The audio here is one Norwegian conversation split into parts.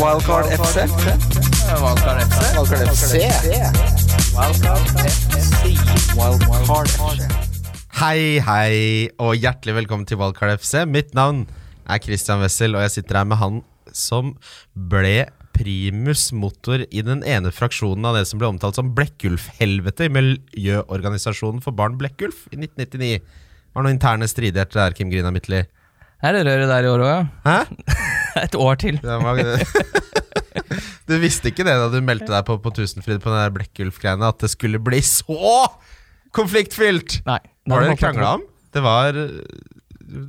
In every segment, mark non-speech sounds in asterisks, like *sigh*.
Wildcard FC. Wildcard FC. Wildcard FC. Wildcard FC. Hei, hei, og hjertelig velkommen til Wildcard FC. Mitt navn er Christian Wessel, og jeg sitter her med han som ble primus motor i den ene fraksjonen av det som ble omtalt som Blekkulf-helvete i Miljøorganisasjonen for barn Blekkulf i 1999. Det var noen interne stridigheter der, Kim Grina Midtly. Er det røret der i år òg, ja? Hæ? *laughs* *laughs* Et år til. *laughs* Du visste ikke det da du meldte deg på på Tusenfryd på den Blekkulf-greiene, at det skulle bli så konfliktfylt! Nei. Hva var det dere krangla om? Det var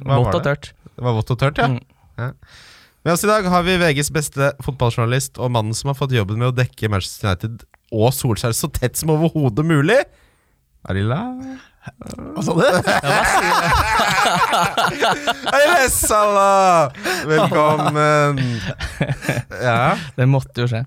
Vått og tørt. Det var vått og tørt, ja. Mm. ja. Med oss i dag har vi VGs beste fotballjournalist og mannen som har fått jobben med å dekke Manchester United og Solskjær så tett som overhodet mulig. Arilla Hva sa du? *laughs* Hei! Velkommen. Ja. Det måtte jo skje.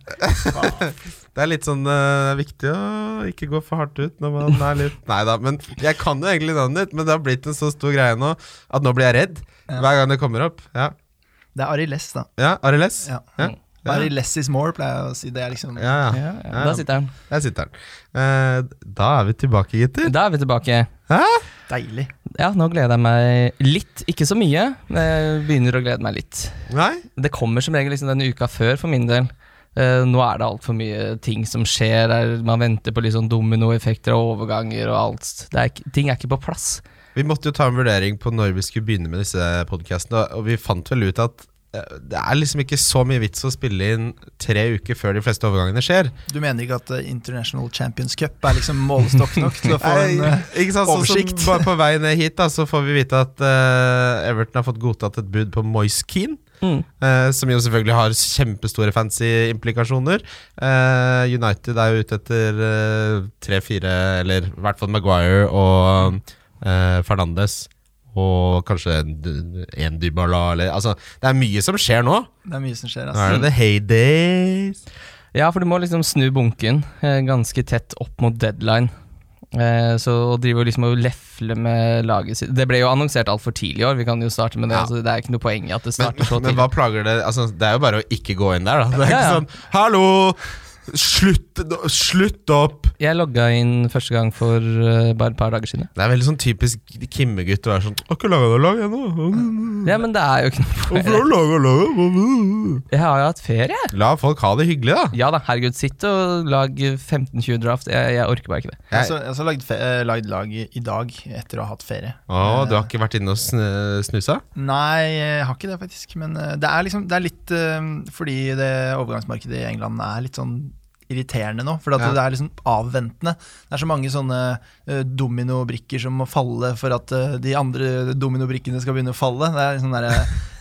Det er litt sånn uh, viktig å ikke gå for hardt ut når man er litt Nei da, men jeg kan jo egentlig navnet ditt, men det har blitt en så stor greie nå at nå blir jeg redd hver gang det kommer opp. Ja, Det er Ari Less, da. ja Ariles? Ja. Ja. Ari Less is more, pleier jeg å si. Det er liksom Ja, ja. Ja, ja. Ja. Da sitter han. Der sitter den. Eh, da er vi tilbake, gutter. Da er vi tilbake. Hæ? deilig. Ja, nå gleder jeg meg litt. Ikke så mye, men jeg begynner å glede meg litt. Nei? Det kommer som regel liksom denne uka før for min del. Uh, nå er det altfor mye ting som skjer. Der man venter på sånn dominoeffekter og overganger og alt. Det er, ikke- ting er ikke på plass. Vi måtte jo ta en vurdering på når vi skulle begynne med disse podkastene, og vi fant vel ut at det er liksom ikke så mye vits å spille inn tre uker før de fleste overgangene skjer. Du mener ikke at eh, International Champions Cup er liksom målestokk nok til å få en Nei, eh, ikke sant? Som oversikt. *laughs* bare på vei ned hit da, så får vi vite at uh, Everton har fått godtatt et bud på Moise Keane. Mm. Uh, som jo selvfølgelig har kjempestore fancy implikasjoner. Uh, United er jo ute etter eh, tre-fire, eller i hvert fall Maguire og uh, Fernandes. Og kanskje en, Dybala, eller Altså, det er mye som skjer nå. Det er mye som skjer, Nå er altså. det the heydays. Ja, for du må liksom snu bunken eh, ganske tett opp mot deadline. Eh, så å drive og liksom og lefle med laget sitt Det ble jo annonsert altfor tidlig i år, vi kan jo starte med det. Ja. Altså, det er ikke noe poeng i at det Men, starter så men hva plager det Altså, det er jo bare å ikke gå inn der, da. Det er Ja, ikke ja. sånn Hallo! Slutt, slutt opp! Jeg logga inn første gang for uh, bare et par dager siden. Det er veldig sånn typisk Kimme-gutt å være sånn 'Har ikke laga noe lag ennå'. Ja, men det er jo ikke noe Hvorfor har du laga lag? Jeg har jo hatt ferie. La folk ha det hyggelig, da. Ja da, herregud, sitt og lag 15-20 draft. Jeg, jeg orker bare ikke det. Jeg har også lagd, lagd lag i dag etter å ha hatt ferie. å, du har ikke vært inne og sn snusa? Nei, jeg har ikke det, faktisk. Men eh, det er liksom Det er litt eh, fordi det overgangsmarkedet i England er litt sånn irriterende nå. For Ja. det er liksom avventende. Det er så mange sånne uh, dominobrikker som må falle for at uh, de andre dominobrikkene skal begynne å falle. Det er sånn der,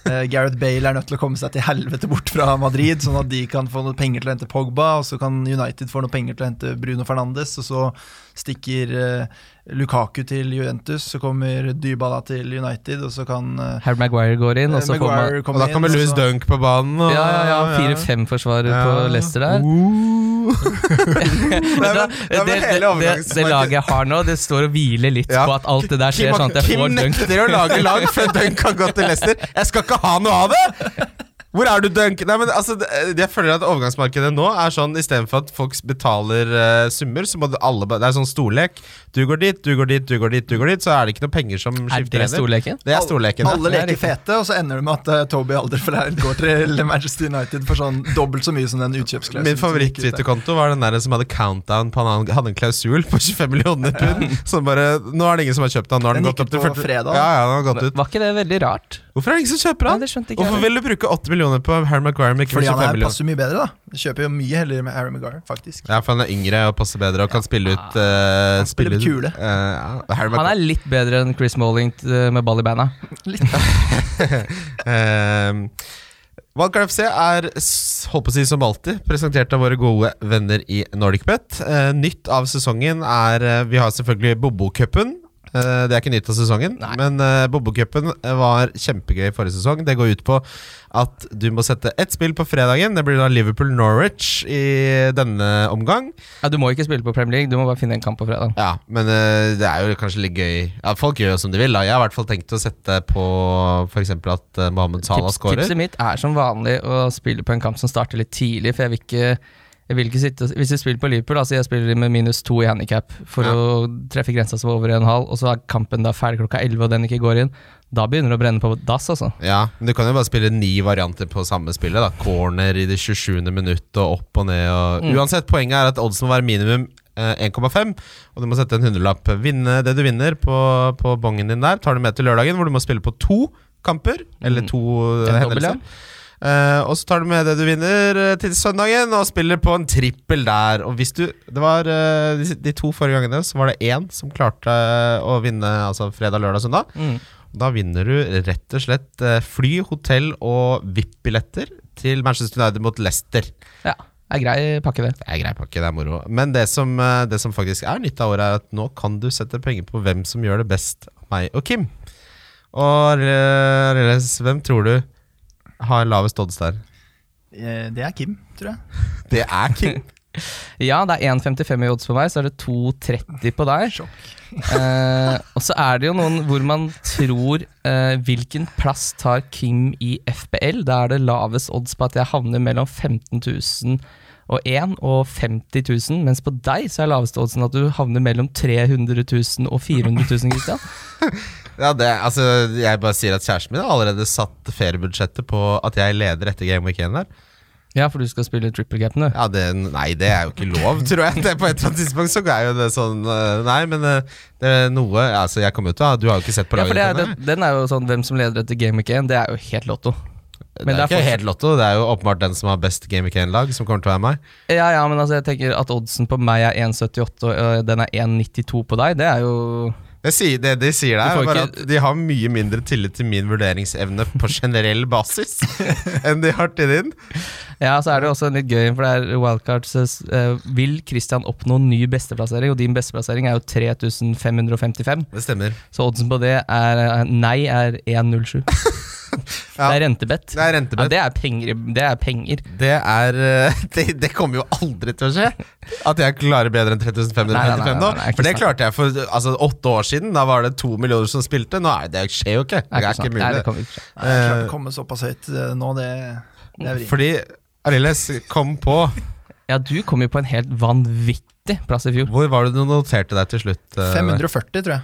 uh, Gareth Bale er nødt til å komme seg til helvete bort fra Madrid, sånn at de kan få noe penger til å hente Pogba, og så kan United få noe penger til å hente Bruno Fernandes, og så stikker eh, Lukaku til Juventus, så kommer Dybala til United, og så kan eh, Harry Maguire går inn, og så får man Og da kommer Louis Dunk på banen. Og, Ja, ja, ja. Fire-fem-forsvarer på Leicester der. Uh. Vet det det, det, det, det laget jeg har nå, det står og hviler litt Ja. på at alt det der skjer, Kim, sånn at jeg får dunk. nekter å lage lag før Dunk har gått til Leicester. Jeg skal ikke ha noe av det! Hvor er du, Dunk? Nei, men altså, Jeg føler at overgangsmarkedet nå er sånn istedenfor at folk betaler uh, summer, så må det alle Det er sånn storlek. Du går dit, du går dit, du går dit, du går dit, så er det ikke noe penger som Er skifter det hender. storleken? Det er storleken. Alle det er leker fete, og så ender det med at uh, Toby Alderfreid går til Manchester United for sånn dobbelt så mye som den utkjøpsklausulen. Min favoritt-twitterkonto var den der som hadde countdown på han hadde en klausul på 25 millioner pund. Som bare Nå er det ingen som har kjøpt den. Nå har den, Den gått opp til 40 fredag. Ja, ja, den har gått ut. Var ikke det veldig rart? Hvorfor er det ingen som kjøper Nei, det skjønte ikke Hvorfor vil du bruke 80 millioner på Harry Maguire, Med Fordi han er, passer mye bedre, da. Jeg kjøper jo mye heller med Harry Maguire, faktisk. Ja, for han er yngre og passer bedre og kan spille ut uh, Han spiller kule. kule. ja, Han er litt bedre enn Chris Molling eh, med ball i beina. *laughs* Litt. Valkar Wildcard FC er håper å si som alltid presentert av våre gode venner i NordicBet. Uh, nytt av sesongen er uh, Vi har selvfølgelig Bobo-cupen. Eh, det er ikke nytt av sesongen. Nei. Men uh, Bobokupen var kjempegøy forrige sesong. Det går ut på at du må sette ett spill på fredagen. Det blir da Liverpool-Norwich i denne omgang. Ja, Du må ikke spille på Premier League, du må bare finne en kamp på fredag. Ja, men uh, det er jo kanskje litt gøy. Ja, Folk gjør jo som de vil. da Jeg har i hvert fall tenkt å sette på f.eks. at Mohammed Salah Tips, scorer. tipset mitt er som vanlig å spille på en kamp som starter litt tidlig, for jeg vil ikke jeg vil ikke sitte, Hvis jeg spiller på Liverpool, altså jeg spiller med minus to i handikap for Ja. å treffe grensa som er over 1,5, og så er kampen da ferdig klokka 11 og den ikke går inn, da begynner det å brenne på dass, altså. Ja, men Du kan jo bare spille ni varianter på samme spillet. da Corner i det 27. minutt og opp og ned. Og Mm. Uansett, poenget er at oddsen må være minimum eh, 1,5, og du må sette en hundrelapp. Vinne det du vinner på, på bongen din der, tar du med til lørdagen, hvor du må spille på to kamper. Eller Mm. to mm. En hendelser. Eh, og så tar du med det du vinner eh, til søndagen, og spiller på en trippel der. Og hvis du Det var uh, de, de to forrige gangene så var det én som klarte å vinne altså fredag, lørdag, søndag. Mm. Da vinner du rett og slett fly, hotell og VIP-billetter til Manchester United mot Leicester. Ja, det er grei pakke, det. Det er grei pakke, det er moro. Men det som, det som faktisk er nytt av året, er at nå kan du sette penger på hvem som gjør det best meg og Kim. Og eh, hvem tror du har lavest odds der? Eh, Det er Kim, tror jeg. *laughs* Det er Kim. *laughs* Ja, det er 1,55 i odds på meg, så er det 2,30 på deg. Sjokk. *laughs* Eh, og så er det jo noen hvor man tror eh, Hvilken plass tar Kim i FBL? Da er det lavest odds på at jeg havner mellom 15 000 og 1 og 50 000, mens på deg så er laveste oddsen at du havner mellom 300 000 og 400 000, Christian. *laughs* Ja, det, altså, jeg bare sier at kjæresten min har allerede satt feriebudsjettet på at jeg leder etter Game Week 1 der. Ja, for du skal spille triple gap nå? Ja, det, nei, det er jo ikke lov, tror jeg. Det, på et eller annet tidspunkt så er jo det sånn øh, Nei, men øh, det er noe Altså, jeg kommer jo til å Du har jo ikke sett på Ja, laget for det er, den, den er jo sånn hvem som leder etter Game Week 1, det er jo helt lotto. Det er, det er ikke helt lotto. Det er jo åpenbart den som har best Game Week 1-lag, som kommer til å være meg. Ja, ja, men altså jeg tenker at oddsen på meg er 1,78 og øh, den er 1,92 på deg, det er jo Det, sier, det de sier der, er bare at de har mye mindre tillit til min vurderingsevne på generell basis *laughs* enn de har til din. Ja, så er det også litt gøy, for det er wildcards uh, Vil Christian oppnå ny besteplassering? Og din besteplassering er jo 3555, Det stemmer. så oddsen på det er nei er 1,07. *laughs* Ja. Det er rentebett. Det er Ja, det er penger. Det er penger. Det er det, det kommer jo aldri til å skje. At jeg klarer bedre enn 3555 Nei, nei, nei, nå. For det klarte jeg for altså, åtte år siden. Da var det to millioner som spilte. Nå er det, det skjer jo ikke. Det er ikke sant. Nei, mulig. det kommer ikke å. Nei, jeg klarte Eh, å komme såpass høyt eh, nå, det, det er vrient. Fordi Ariles kom på *laughs* Ja, du kom jo på en helt vanvittig plass i fjor. Hvor var det du noterte deg til slutt? eh, 540, tror jeg.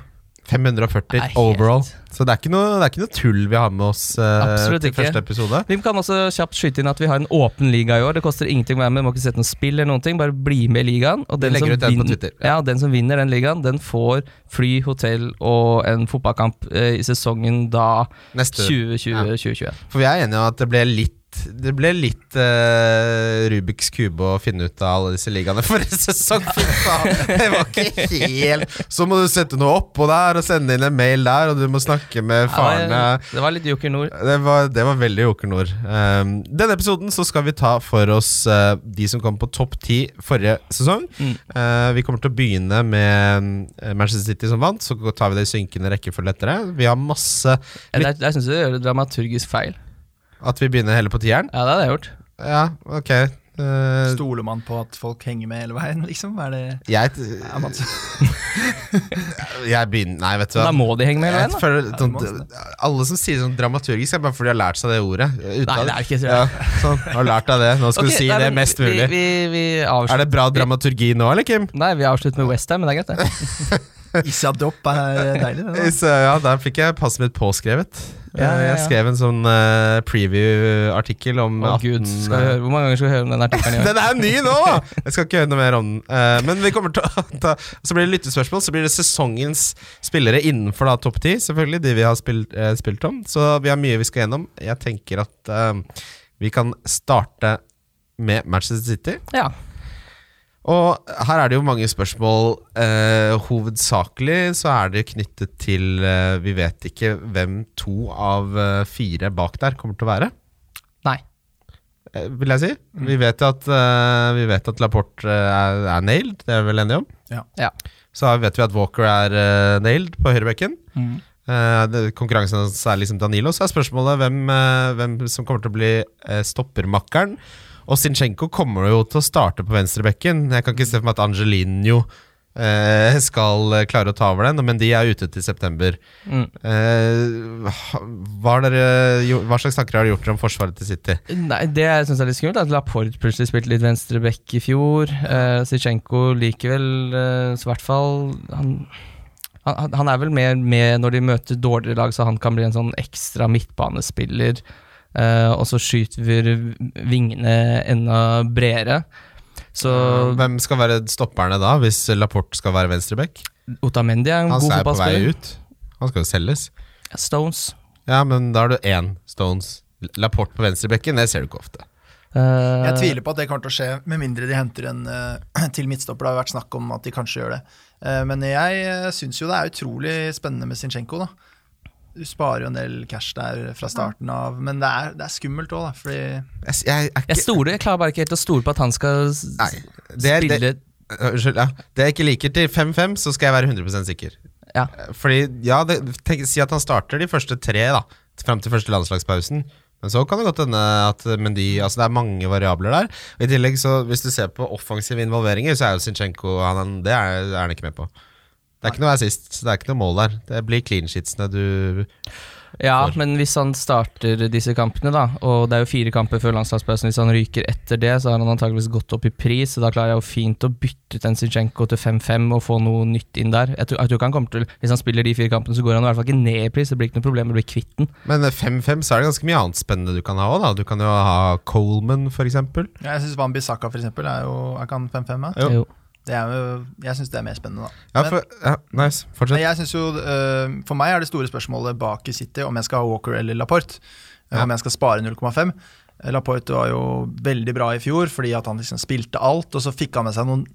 540 Nei, overall. Så det er, ikke noe, det er ikke noe tull vi har med oss uh, til ikke. første episode. Vi kan også kjapt skyte inn at vi har en åpen liga i år. Det koster ingenting å være med, må ikke sette noe spill eller noen ting. Bare bli med i ligaen. Og Vi den, som legger ut en vinner, ja, den som vinner den ligaen, den får fly, hotell og en fotballkamp uh, i sesongen da Neste. 2020-2021. For vi er enige om at det ble litt det ble litt uh, Rubiks kube å finne ut av alle disse ligaene *laughs* forrige sesong. Fy faen, det var ikke helt Så må du sette noe oppå der og sende inn en mail der, og du må snakke med farene. det var litt Joker Nord. Det var, det var veldig Joker Nord. Um, denne episoden så skal vi ta for oss uh, de som kom på topp ti forrige sesong. Mm. Uh, vi kommer til å begynne med Manchester City som vant, så tar vi det i synkende rekkefølge etter det. Vi har masse Jeg, jeg syns du gjør dramaturgisk feil. At vi begynner heller på tieren? Ja, det hadde jeg gjort. Ja, ok. Uh, Stoler man på at folk henger med hele veien, liksom? Er det jeg, *laughs* er man *laughs* jeg begynner Nei, vet du hva. Da må de henge med hele veien. da. føler, Ja, sånn, alle som sier sånn dramaturgisk, er bare fordi de har lært seg det ordet. Nei, det er det ikke. så. Ja, sånn, har lært deg det. Nå skal okay, du si nei, det men mest mulig. Vi, vi er det bra dramaturgi nå, eller, Kim? Nei, vi avslutter med Westham, men det er greit, det. *laughs* Isadop er deilig, det. da. Ja, der fikk jeg passet mitt påskrevet. Ja, ja, ja. Jeg skrev en sånn uh, preview-artikkel om Å 18 gud, skal vi høre, Hvor mange ganger skal vi høre om den artikkelen? *laughs* Den er ny nå! Jeg skal ikke høre noe mer om den. Uh, men vi kommer til å *laughs* ta Så blir det lyttespørsmål. Så blir det sesongens spillere innenfor da topp ti. Selvfølgelig de vi har spilt, uh, spilt om. Så vi har mye vi skal gjennom. Jeg tenker at eh, vi kan starte med Manchester City. Ja. Og her er det jo mange spørsmål. Eh, hovedsakelig så er det knyttet til eh, Vi vet ikke hvem to av eh, fire bak der kommer til å være. Nei. Eh, vil jeg si. Vi vet jo at, eh, vi vet at Laporte eh, er, er nailed, det er vi vel enige om? Ja. Ja. Så vet vi at Walker er eh, nailed på høyrebekken. Mm. Eh, konkurransen hans er liksom Danilo. Så er spørsmålet hvem, eh, hvem som kommer til å bli eh, stoppermakkeren. Og Zinchenko kommer jo til å starte på venstrebekken. Jeg kan ikke se for meg at Angelinho eh, skal eh, klare å ta over den, men de er ute til september. Mm. Eh, hva, dere, hva slags tanker har dere gjort om forsvaret til City? Nei, Det jeg syns er litt skummelt, er at Laporte plutselig spilte litt venstrebekk i fjor. Eh, Zichenko likevel, eh, så i hvert fall han, han, han er vel mer med når de møter dårligere lag, så han kan bli en sånn ekstra midtbanespiller. Eh, og så skyter vi vingene enda bredere. Så Hvem skal være stopperne da, hvis Laporte skal være venstreback? Otamendi er en Han god er på vei fotballspiller. ut. Han skal jo selges. Stones. Ja, men da har du én Stones. Laporte på venstrebekken, det ser du ikke ofte. Uh, Jeg tviler på at det kommer til å skje, med mindre de henter en uh, *clears throat* til midtstopper. Det har vært snakk om at de kanskje gjør det. Uh, men jeg uh, syns jo det er utrolig spennende med Zinchenko. da. Du sparer jo en del cash der fra starten av, men det er, det er skummelt òg, da. Fordi Jeg, jeg er Jeg stoler, jeg klarer bare ikke helt å stole på at han skal Nei, det er, spille det, Unnskyld. Ja. Det jeg ikke liker til 5-5, så skal jeg være 100 sikker. Ja. Fordi, ja, det, tenk, Si at han starter de første tre da fram til første landslagspausen. Men så kan det godt hende at Mendy Altså det er mange variabler der. Og I tillegg så Hvis du ser på offensive involveringer, så er jo Zinchenko han, Det er, er han ikke med på. Det er ikke noe assist, så det er ikke noe mål der. Det blir clean sheetsene du Ja, for. men hvis han starter disse kampene, da, og det er jo fire kamper før landslagspausen, hvis han ryker etter det, så har han antakeligvis gått opp i pris, så da klarer jeg jo fint å bytte ut en Zinchenko til 5-5 og få noe nytt inn der. Jeg tror, jeg tror ikke han kommer til Hvis han spiller de fire kampene, så går han i hvert fall ikke ned i pris, det blir ikke noe problem å bli kvitt den. Men 5-5 så er det ganske mye annet spennende du kan ha òg, da. Du kan jo ha Coleman, eksempel. ja, jeg syns Van Bissaka for eksempel, er jo Er ikke han 5-5? Ja? Jo. Jo. Det er jeg syns det er mer spennende, da. Ja, Men- for, ja, nice. Fortsett. Jeg synes jo, uh, For meg er det store spørsmålet bak i City om jeg skal ha Walker eller Laporte. øh, Ja. Om jeg skal spare 0,5. Laporte var jo veldig bra i fjor fordi at han liksom spilte alt, og så fikk han med seg noen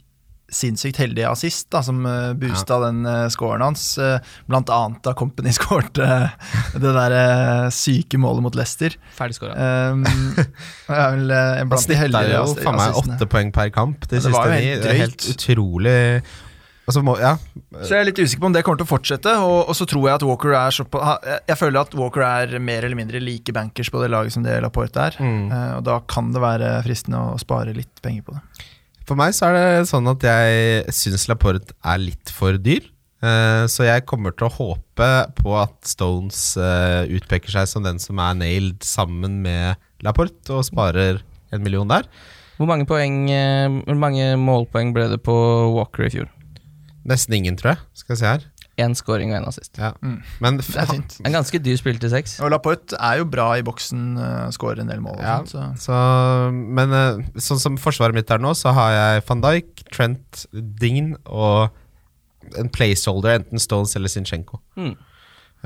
sinnssykt heldige assist da, som uh, boosta den uh, scoren hans. Uh, blant annet da Company *laughs* skårte uh, det der uh, syke målet mot Leicester. Ferdig skåra. Um, *laughs* er vel uh, Han blant de snitta heldige jo faen meg assistene. åtte poeng per kamp de Ja, siste ni. helt Det er helt utrolig Altså, må, ja. Så jeg er litt usikker på om det kommer til å fortsette, og, og så tror jeg at Walker er så på, jeg- føler at Walker er mer eller mindre like bankers på det laget som det Laporte er. Mm. Eh, og da kan det være fristende å spare litt penger på det. For meg så er det sånn at jeg syns Laporte er litt for dyr. Eh, så jeg kommer til å håpe på at Stones eh, utpeker seg som den som er nailed sammen med Laporte, og sparer en million der. Hvor mange poeng eh, Hvor mange målpoeng ble det på Walker i fjor? Nesten ingen, tror jeg. Skal vi se her. Én scoring og én assist. Ja. Mm. Men Det er fint. En ganske dyr spill til seks. Og Laporte er jo bra i boksen, uh, skårer en del mål. Og Ja. sånt, så. Så, men uh, sånn som forsvaret mitt er nå, så har jeg van Dijk, Trent, Dean og en placeholder, enten Stones eller Zinchenko. Mm.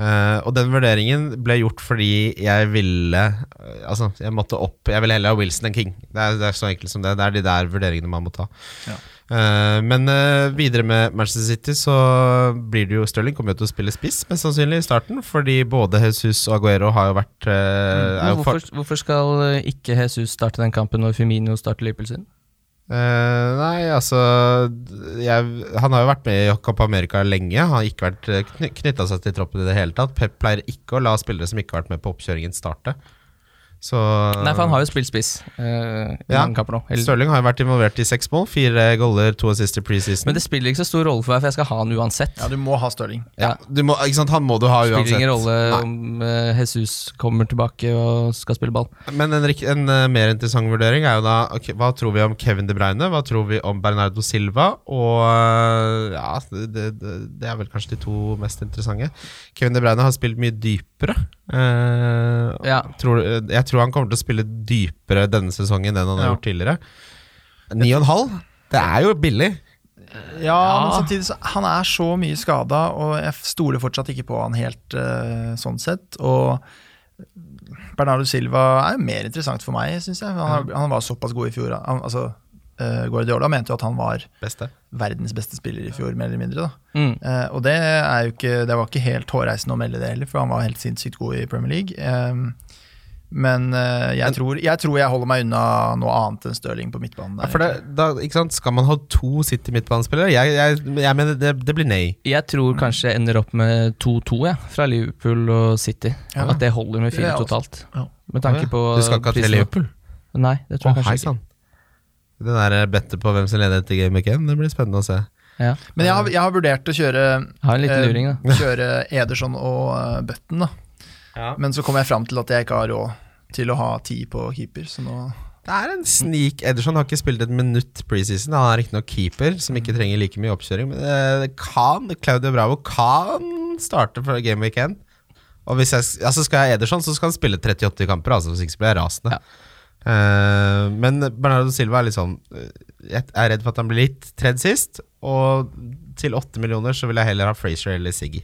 Uh, og den vurderingen ble gjort fordi jeg ville eh, Altså, jeg måtte opp Jeg ville heller ha Wilson enn King. Det er, det er så enkelt som det. Det er de der vurderingene man må ta. Ja. Eh, men eh, videre med Manchester City så blir det jo Stirling kommer jo til å spille spiss, mest sannsynlig i starten. Fordi både Jesus og Aguero har jo vært eh, er jo hvorfor, hvorfor skal ikke Jesus starte den kampen når Firmino starter Liverpool sin? Uh, nei, altså jeg, Han har jo vært med i Copa America lenge. Han har ikke vært knytta seg til troppen i det hele tatt. Pep pleier ikke å la spillere som ikke har vært med på oppkjøringen, starte. Så Nei, for han har jo spilt spiss uh, i Ja. mange kamper nå. Eller- Stirling har jo vært involvert i seks mål. Fire goller, to assist i preseason. Men det spiller ikke så stor rolle for meg, for jeg skal ha han uansett. ja, du må ha Stirling. ja, du må, ikke sant, Han må du ha uansett. spiller ingen rolle Nei. om uh, Jesus kommer tilbake og skal spille ball. Men en, en uh, mer interessant vurdering er jo da okay, Hva tror vi om Kevin De Bruyne? Hva tror vi om Bernardo Silva? Og ja, det, det, det er vel kanskje de to mest interessante. Kevin De Bruyne har spilt mye dypere. Eh, Ja. tror, jeg tror han kommer til å spille dypere denne sesongen enn han har gjort tidligere. Ni og en halv? Det er jo billig. Ja, Ja. men samtidig så Han er så mye skada, og jeg stoler fortsatt ikke på han helt uh, sånn sett. Og Bernardo Silva er jo mer interessant for meg, syns jeg. Han, har- han var såpass god i fjor. Han, altså, eh, Guardiola mente jo at han var Beste. verdens beste spiller i fjor, mer eller mindre. da Mm. Eh, og det, er jo ikke, det var ikke helt hårreisende å melde det heller, for han var helt sinnssykt god i Premier League. Eh, Men eh, jeg, tror, jeg tror jeg holder meg unna noe annet enn Stirling på midtbanen. Ja, Der, for det, da, ikke sant? Skal man ha to City midtbanespillere? Jeg, jeg, jeg mener det, det blir nei. Jeg tror kanskje jeg ender opp med 2-2 ja, fra Liverpool og City. Ja. At det holder med fire totalt. ja. Med tanke på Du skal ikke ha til. Liverpool? Nei, det tror jeg hei kanskje ikke. Det der bettet på hvem som leder etter Game Weekend, det blir spennende å se. Ja. Men jeg har, jeg har vurdert å kjøre Ha en liten eh, luring, da. *laughs* Kjøre Ederson og uh, Button, da. Men så kom jeg fram til at jeg ikke har råd til å ha ti på keeper, så nå Det er en snik. Ederson har ikke spilt et minutt preseason. Han er riktignok keeper, som ikke trenger like mye oppkjøring. Men eh, det kan, Claudio Bravo kan starte for Game Weekend. Og hvis jeg, altså skal jeg ha Ederson, så skal han spille 38 kamper. Altså, hvis ikke så blir jeg rasende. Eh, men Bernardo Silva er litt sånn eh, Jeg er redd for at han blir litt tredd sist. Og til 8 millioner så vil jeg heller ha Frazier eller Siggy.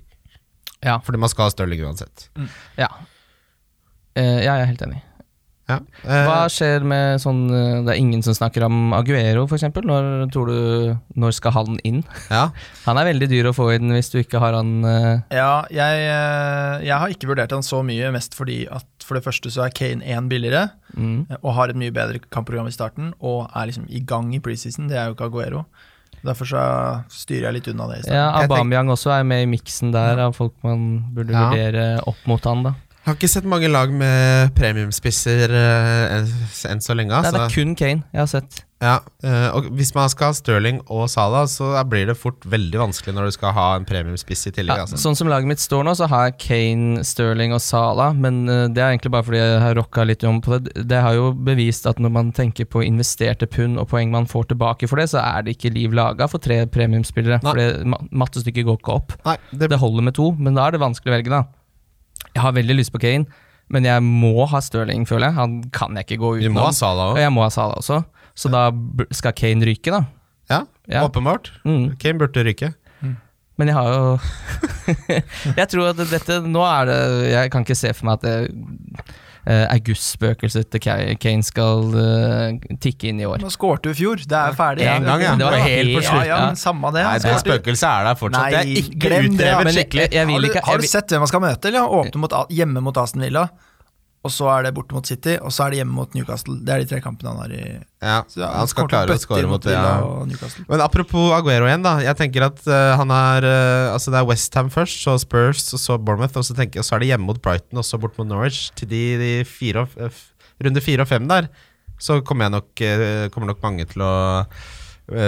Ja. Fordi man skal ha Stirling uansett. Ja. Eh, ja, jeg er helt enig. Ja. Eh, Hva skjer med sånn eh, Det er ingen som snakker om Aguero, f.eks. Når tror du Når skal han inn? ja. *laughs* Han er veldig dyr å få inn hvis du ikke har han eh, Ja, jeg, jeg har ikke vurdert han så mye, mest fordi at for det første så er Kane én billigere, mm. og har et mye bedre kampprogram i starten, og er liksom i gang i preseason. Det er jo ikke Aguero. Derfor så styrer jeg litt unna det i. Ja, Aubameyang også er med i miksen der av folk man burde Ja. vurdere opp mot han, da. Jeg har ikke sett mange lag med premiumspisser eh, enn enn så lenge. Altså. det Altså. er kun Kane jeg har sett. Ja, eh, og hvis man skal ha Stirling og Salah, så blir det fort veldig vanskelig når du skal ha en premiumspiss i tillegg. Ja, altså. sånn som laget mitt står nå, så har jeg Kane, Sterling og Salah, men eh, det er egentlig bare fordi jeg har rocka litt om på det. Det har jo bevist at når man tenker på investerte pund og poeng man får tilbake for det, så er det ikke liv laga for tre premiumspillere. For mattestykket går ikke opp. Nei, det, Det holder med to, men da er det vanskelig å velge, da. Jeg har veldig lyst på Kane, men jeg må ha Stirling, føler jeg. Han kan jeg ikke gå du utenom. må ha Salah Og òg. jeg må ha Salah også, så da skal Kane ryke, da. Ja, Ja. åpenbart. Mm. Kane burde ryke. Men jeg har jo *laughs* Jeg tror at dette Nå er det Jeg kan ikke se for meg at det augustspøkelset til Ka- Kane skal eh, tikke inn i år. Nå skårte du i fjor, det er ferdig. En gang, ja. Det var helt på Ja, ja, samme det. Nei, det spøkelset er der fortsatt. Nei, det er ikke utrevet jeg, skikkelig. Har du, har du sett hvem man skal møte? Eller? Åpne mot, hjemme mot Aston Villa, og så er det borte mot City, og så er det hjemme mot Newcastle. Det er de tre kampene han har i Ja, ja, han skal klare å skåre score mot det. Ja. og Newcastle. Men apropos Aguero igjen, da. Jeg tenker at uh, han er uh, Altså Det er Westham først, så Spurs, og så Bournemouth, og så, tenker, og så er det hjemme mot Brighton, og så bort mot Norwich. Til de, de fire og, runde fire og fem der, så kommer, nok, uh, kommer nok mange til å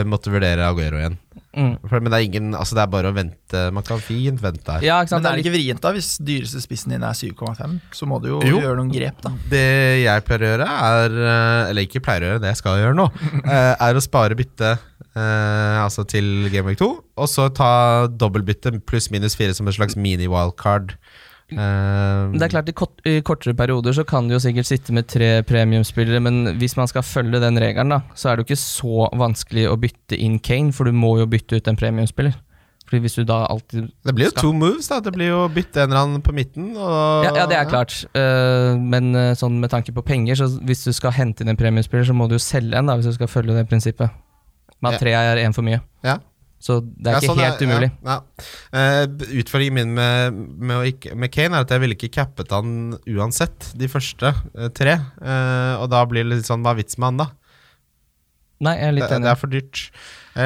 måtte vurdere Aguero igjen. mm. For, men det er ingen Altså det er bare å vente. Man kan fint vente der. Ja, Men det er ikke vrient, da, hvis dyreste spissen din er 7,5. Så må du jo, Jo. gjøre noen grep, da. Det jeg pleier å gjøre, er eh, Eller ikke pleier å gjøre, det jeg skal gjøre nå, *laughs* eh, er å spare bytte eh, altså til Game Week 2, og så ta dobbeltbytte pluss minus fire som en slags mini-wildcard. Eh, Det er klart, i, kort, I kortere perioder så kan du jo sikkert sitte med tre premiumspillere, men hvis man skal følge den regelen, da, så er det jo ikke så vanskelig å bytte inn Kane, for du må jo bytte ut en premiumspiller. Fordi hvis du da alltid det blir jo skal- to moves, da. Det blir jo å bytte en eller annen på midten. Og, ja, ja, det er klart. Uh, men eh, sånn med tanke på penger, så hvis du skal hente inn en premiumspiller, så må du jo selge en, da, hvis du skal følge det prinsippet. Men at tre er én for mye. Ja. Så det er Ja, ikke sånn helt umulig. Ja, ja. Uh, utfordringen min med, med, med Kane er at jeg ville ikke cappet han uansett, de første uh, tre. Uh, og da blir det litt sånn, hva er vits med han, da? Nei, jeg er litt Det, det er for dyrt.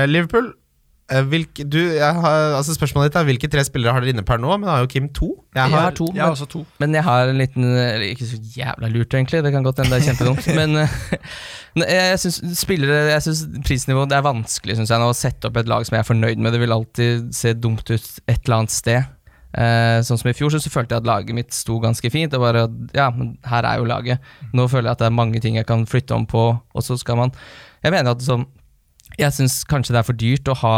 Liverpool hvilke, du, jeg har, altså Spørsmålet ditt er hvilke tre spillere har dere inne per nå, men da har jo Kim to. Jeg Jeg har, har to, Jeg har men, også to. men jeg har en liten Ikke så jævla lurt, egentlig. Det kan godt hende det er kjempedumt. *laughs* men eh, *laughs* jeg syns spillere Jeg synes prisnivået Det er vanskelig synes jeg, nå, å sette opp et lag som jeg er fornøyd med. Det vil alltid se dumt ut et eller annet sted. Uh, sånn som i fjor, så, så følte jeg at laget mitt sto ganske fint. Og bare, ja, men her er jo laget. Nå føler jeg at det er mange ting jeg kan flytte om på, og så skal man Jeg mener at sånn jeg syns kanskje det er for dyrt å ha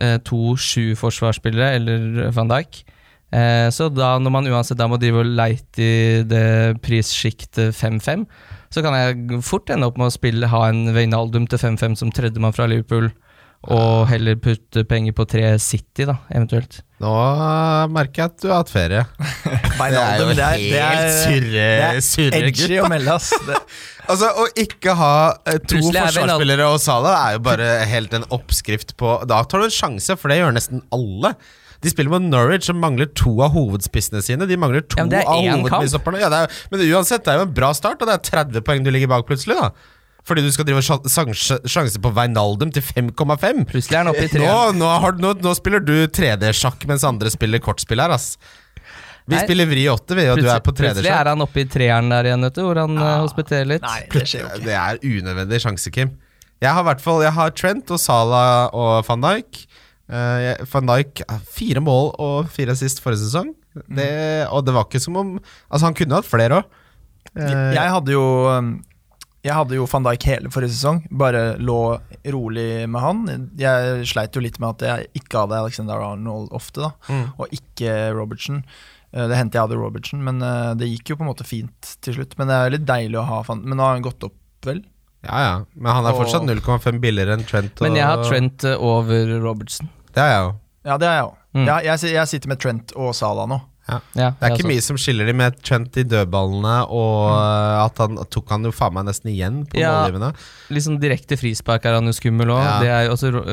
eh, to sju-forsvarsspillere eller van Dijk. Eh, så da, når man uansett da må drive og leite i det prissjiktet 5-5, så kan jeg fort ende opp med å spille, ha en Veinaldum til 5-5 som tredjemann fra Liverpool, og heller putte penger på tre City, da, eventuelt. nå merker jeg at du har hatt ferie. *laughs* Det er, det er, surre, det er surre edgy å melde, ass. *laughs* Det, Altså, Å ikke ha eh, to er forsvarsspillere og Salah er jo bare helt en oppskrift på Da tar du en sjanse, for det gjør nesten alle. De spiller mot Norwich, som mangler to av hovedspissene sine. De mangler to Ja, er av hovedspissopperne Ja, men uansett, det er jo en bra start, og det er 30 poeng du ligger bak plutselig, da. Fordi du skal drive sjanse sjanse på Veinaldum til 5,5. Plutselig er han oppe i 3. Nå, nå, har, nå, nå spiller du 3D-sjakk mens andre spiller kortspill her, ass. Vi Nei. spiller vri 8, vi, og du er på Plutselig 3D-sjakk. er han oppe i treeren der igjen, du, hvor han ja. hospiterer litt. Nei, det skjer jo ikke. Det er unødvendig sjanse, Kim. Jeg har, fall, jeg har Trent og Salah og van Dijk. Uh, van Dijk ah, fire mål og fire sist forrige sesong. Det, og det var ikke som om Altså, han kunne hatt flere òg. Jeg hadde jo um, Jeg hadde jo van Dijk hele forrige sesong, bare lå rolig med han. Jeg sleit jo litt med at jeg ikke hadde Alexander Arnold ofte, da, Mm. og ikke Robertson. Eh, Det hendte jeg hadde Robertson, men eh, det gikk jo på en måte fint til slutt. Men det er litt deilig å ha van Men nå har han gått opp, vel? Ja, ja. Men han er fortsatt 0,5 billigere enn Trent. Og, Men jeg har Trent over Robertson. Det har jeg jo. Ja, det har jeg òg. Mm. Ja, jeg, jeg sitter med Trent og Salah nå. Ja, Det er ikke også. mye som skiller de med Trent i dødballene, og mm. at han tok han jo faen meg nesten igjen på Ja. målgivende. Sånn direkte frispark er han jo skummel òg. Ja.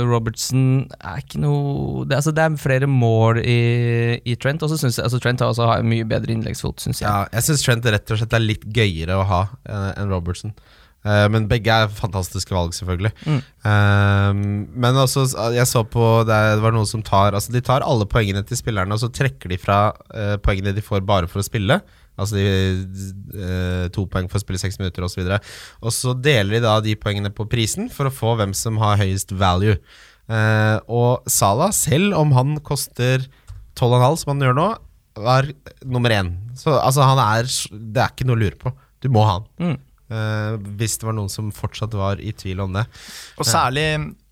Robertsen er er ikke noe det, altså, det er flere mål i, i Trent, og så syns jeg altså, Trent har også en mye bedre innleggsfot, syns jeg. Ja, jeg syns Trent rett og slett er litt gøyere å ha eh, enn Robertson. Eh, men begge er fantastiske valg, selvfølgelig. Mm. Eh, men også, jeg så på det, var noen som tar Altså De tar alle poengene til spillerne, og så trekker de fra uh, poengene de får bare for å spille. Altså de, uh, to poeng for å spille seks minutter osv. Og, og så deler de da de poengene på prisen for å få hvem som har høyest value. Uh, og Salah, selv om han koster 12,5, som han gjør nå, var nummer én. Så altså, han er Det er ikke noe å lure på. Du må ha han. Mm. Eh, hvis det var noen som fortsatt var i tvil om det. Og særlig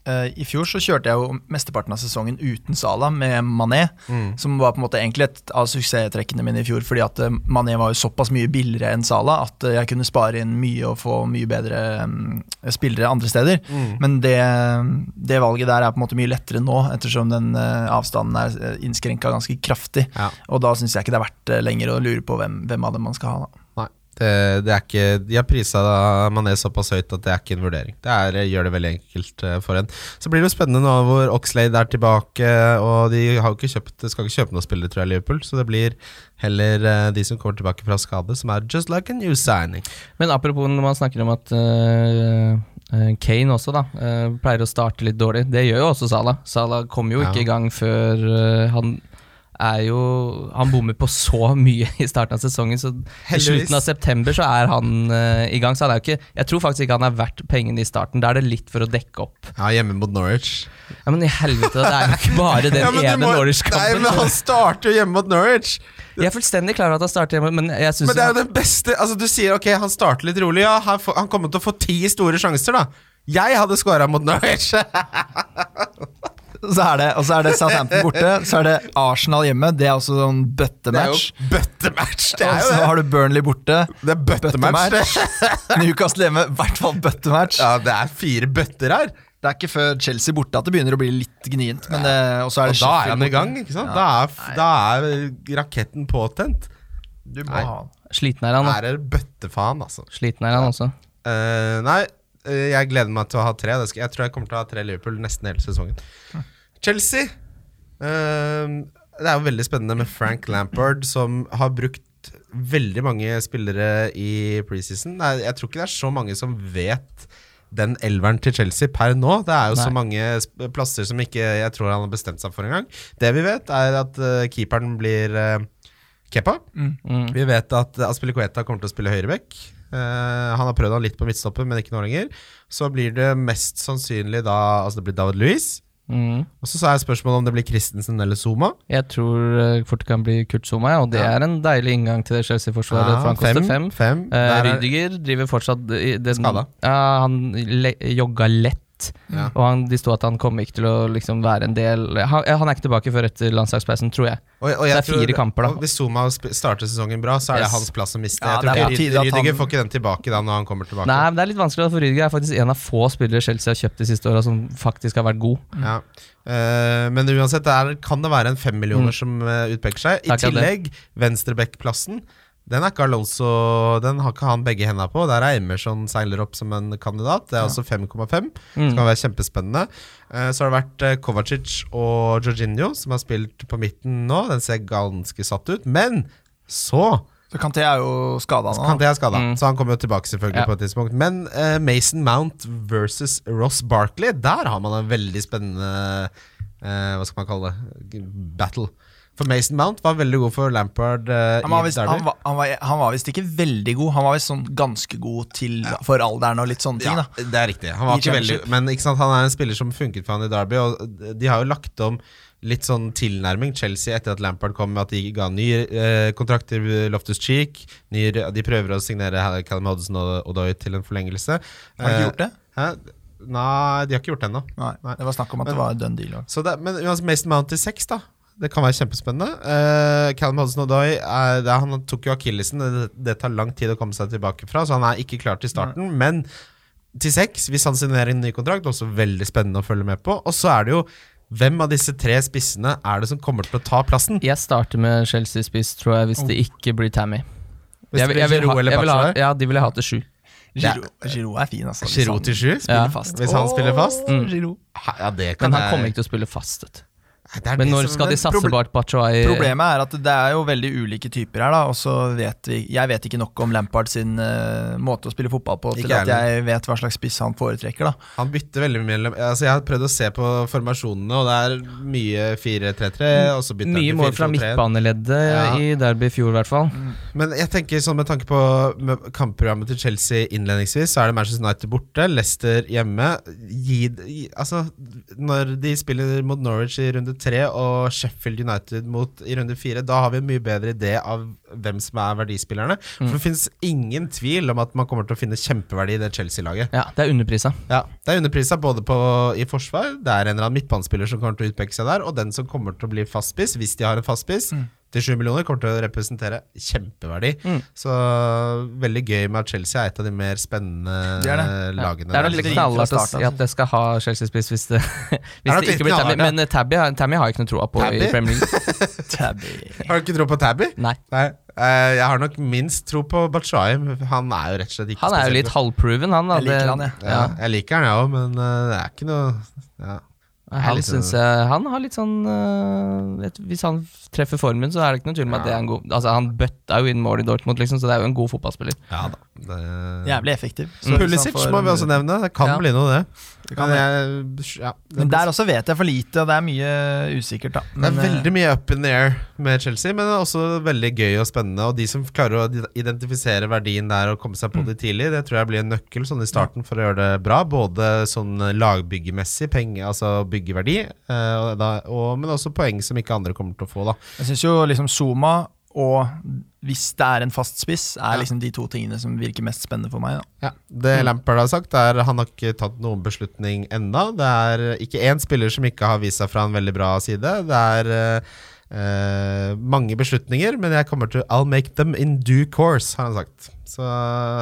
eh, i fjor så kjørte jeg jo mesteparten av sesongen uten Sala, med Mané. Som var på en måte egentlig et av suksesstrekkene mine i fjor, fordi at eh, Mané var jo såpass mye billigere enn Sala at eh, jeg kunne spare inn mye og få mye bedre mm, spillere andre steder. Men det, det valget der er på en måte mye lettere nå, ettersom den eh, avstanden er innskrenka ganske kraftig. Ja. Og da syns jeg ikke det er verdt lenger å lure på hvem, hvem av dem man skal ha. da. Det, det er ikke De har prisa Mané såpass høyt at det er ikke en vurdering. Det er, gjør det veldig enkelt eh, for en. Så blir det jo spennende nå hvor Oxlade er tilbake, og de har ikke kjøpt, skal ikke kjøpe noen spillere, tror jeg, Liverpool. Så det blir heller eh, de som kommer tilbake fra skade, som er just like a new signing. Men apropos når man snakker om at øh, Kane også da uh, pleier å starte litt dårlig. Det gjør jo også Salah. Salah kom jo Ja. ikke i gang før uh, han er jo Han bommer på så mye i starten av sesongen, så i slutten av september så er han uh, i gang. Så han er jo ikke Jeg tror faktisk ikke han er verdt pengene i starten. Da er det litt for å dekke opp. Ja, hjemme mot Norwich. Ja, Men i helvete, det er jo ikke bare den *laughs* Ja, ene Norwich-kampen. men han starter jo hjemme mot Norwich! Jeg er fullstendig klar over at han starter hjemme, men jeg syns Men det er jo det beste Altså Du sier ok, han starter litt rolig. Ja, han, han kommer til å få ti store sjanser, da. Jeg hadde scora mot Norwich. *laughs* Så er det, og så er det Southampton borte, så er det Arsenal hjemme. Det er også sånn Det er bøttematch. jo bøttematch. Det Og er jo så har du Burnley borte. Det er bøttematch. Bøttematch. Newcastle hjemme, i hvert fall bøttematch. Ja, det er fire bøtter her. Det er ikke før Chelsea borte at det begynner å bli litt gnient. Men det, og så er Og da er han i gang, ikke sant? Ja. Da er, da er raketten påtent. Du må Nei. ha han. Sliten er han, da. Er det bøttefaen, altså. Sliten er han også. Uh, nei, eh, jeg gleder meg til å ha tre. Jeg tror jeg kommer til å ha tre Liverpool nesten hele sesongen. Chelsea eh, Det er jo veldig spennende med Frank Lampard, som har brukt veldig mange spillere i preseason. Jeg tror ikke det er så mange som vet den elveren til Chelsea per nå. Det er jo så mange plasser som ikke jeg tror han har bestemt seg for engang. Det vi vet, er at uh, keeperen blir keppa Kepa. Mm. Vi vet at Aspilicueta kommer til å spille høyreback. Eh, han har prøvd han litt på midtstopper, men ikke nå lenger. Så blir det mest sannsynlig da Altså det blir David Louis. Mm. Og så er spørsmålet om det blir Christensen eller Zuma. Jeg tror uh, fort det kan bli Kurt Zuma, ja, og det Ja. er en deilig inngang til det Chelsea-forsvaret. for han koster fem. fem. Eh, er- Rydiger driver fortsatt i den, Skada. Ja, han le jogga lett. Ja. Og han, de sto at han kom ikke til å liksom være en del han, han er ikke tilbake før etter landslagspausen, tror jeg. Og, og det er fire tror- kamper, da. Hvis Zuma starter sesongen bra, så er det Yes. hans plass å miste. Ja, jeg tror ikke Rydiger han- får ikke den tilbake da når han kommer tilbake. Nei, men Det er litt vanskelig, for Rydiger er faktisk en av få spillere Chelsea har kjøpt de siste åra som faktisk har vært god. Ja. Uh, men uansett, det er, kan det være en femmillioner Mm. som eh, utpeker seg. I Takk, tillegg, venstreback-plassen. Den Alonso Den har ikke han begge hendene på. Der er Emerson seiler opp som en kandidat. Det er også 5,5. Mm. Skal være kjempespennende. Eh, Så har det vært eh, Kovacic og Jorginho som har spilt på midten nå. Den ser ganske satt ut. Men så Så Kanté er jo skada nå. kan det er skada, Mm. så han kommer jo tilbake selvfølgelig Ja. på et tidspunkt. Men uh, Mason Mount versus Ross Barkley, der har man en veldig spennende uh, Hva skal man kalle det? Battle. For Mason Mount var veldig god for Lampard Uh, Han var, vist, han, var, han, var, han var visst ikke veldig god, han var visst sånn ganske god til, for alderen og litt sånne ting. Ja, da det er riktig. Han var ikke veldig. Men ikke sant, han er en spiller som funket for han i Derby, og de har jo lagt om litt sånn tilnærming. Chelsea etter at Lampard kom med at de ga ny eh, kontrakt til Loftus Cheek. Ny, de prøver å signere Callum Hodgson og Odoi til en forlengelse. Har de ikke Eh, gjort det? Hæ? Nei, de har ikke gjort det ennå. Nei, Nei. det var snakk om at Men- det var done deal. det, men Mason Mount til seks, da. Det kan være kjempespennende. Uh, Callum Hodson-Odoi er- Han tok jo akillesen. Det, det tar lang tid å komme seg tilbake fra, så han er ikke klar til starten. Men til seks, hvis han signerer en ny kontrakt, også veldig spennende å følge med på. Og så er det jo hvem av disse tre spissene er det som kommer til å ta plassen? Jeg starter med Chelsea-spiss, tror jeg, hvis det ikke blir Tammy. Hvis Jeg, jeg blir vil ha, jeg vil ha, ja, de vil jeg ha til sju. Giro, er fin, altså. Giro til sju? Spiller Ja. fast. Hvis han spiller fast? Mm. Ja, det kan Men han jeg- kommer ikke til å spille fast. vet er Men det når som- skal de satse på at Batshuayi Problemet er at det er jo veldig ulike typer her, da. Og så vet vi Jeg vet ikke nok om Lampard sin uh, måte å spille fotball på til at jeg vet hva slags spiss han foretrekker, da. Han bytter veldig mye mellom altså Jeg har prøvd å se på formasjonene, og det er mye 4-3-3. og så bytter Mye mål fra 4-2-3. midtbaneleddet Ja. i Derby i fjor, i hvert fall. Men jeg tenker sånn med tanke på med kampprogrammet til Chelsea innledningsvis, så er det Manchester United borte, Leicester hjemme. Gi, gi, altså, når de spiller mot Norwich i runde tre og Sheffield United mot, i runde fire, da har vi en mye bedre idé av hvem som er verdispillerne. For det finnes ingen tvil om at man kommer til å finne kjempeverdi i det Chelsea-laget. Ja, det er underprisa. Ja, Det er underprisa både på, i forsvar, det er en eller annen midtbanespiller som kommer til å utpeke seg der, og den som kommer til å bli fastspiss, hvis de har en fastspiss, til 7 millioner, kommer til å representere kjempeverdi. Mm. Så veldig gøy med at Chelsea er et av de mer spennende Det er det. Ja. Det er der. nok litt knallhardt å start, si at det skal ha Chelsea-spiss hvis det, *laughs* hvis det ikke blir ja. Men eh, Tabby, har- Tammy har jeg ikke noe troa på Tabby? i Premier League. *laughs* Tabby. Har du ikke tro på Tabby? Nei. Nei. Uh, jeg har nok minst tro på Bachaim. Han er jo rett og slett ikke Han er jo litt halvproven, han. Da. Jeg liker han, ja. ja, Jeg liker han, jeg òg, men uh, det er ikke noe ja. Han synes sånn- jeg Han har litt sånn uh, vet, Hvis han treffer formen, så er det ikke noe tvil om at det er en god Altså Han bøtta jo inn mål i Dortmund, liksom, så det er jo en god fotballspiller. ja da. Det, Jævlig effektiv. Så Så Pulisic får- må vi også nevne. Det kan Ja. bli noe, det. Det kan Men jeg, ja, det Men der også vet jeg for lite, og det er mye usikkert, da. Det er eh, veldig mye up in the air med Chelsea, men det er også veldig gøy og spennende. Og de som klarer å identifisere verdien der og komme seg på det tidlig, det tror jeg blir en nøkkel sånn i starten for å gjøre det bra. Både sånn lagbyggemessig, penger, altså byggeverdi, eh, og og, men også poeng som ikke andre kommer til å få. da Jeg syns jo liksom Zuma og hvis det er en fast spiss, er liksom de to tingene som virker mest spennende for meg. Da. Ja, Det Lampard har sagt, er han har ikke tatt noen beslutning ennå. Det er ikke én spiller som ikke har vist seg fra en veldig bra side. Det er eh, eh, mange beslutninger, men jeg kommer til I'll make them in due course, har han sagt. Så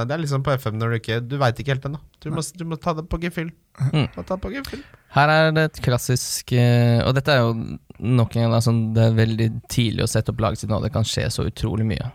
det er liksom på FM når du ikke Du veit ikke helt ennå. Du, du må ta det på gefühl. Mm. Her er det et klassisk eh, Og dette er jo nok en gang altså, Det er veldig tidlig å sette opp laget sitt nå, det kan skje så utrolig mye.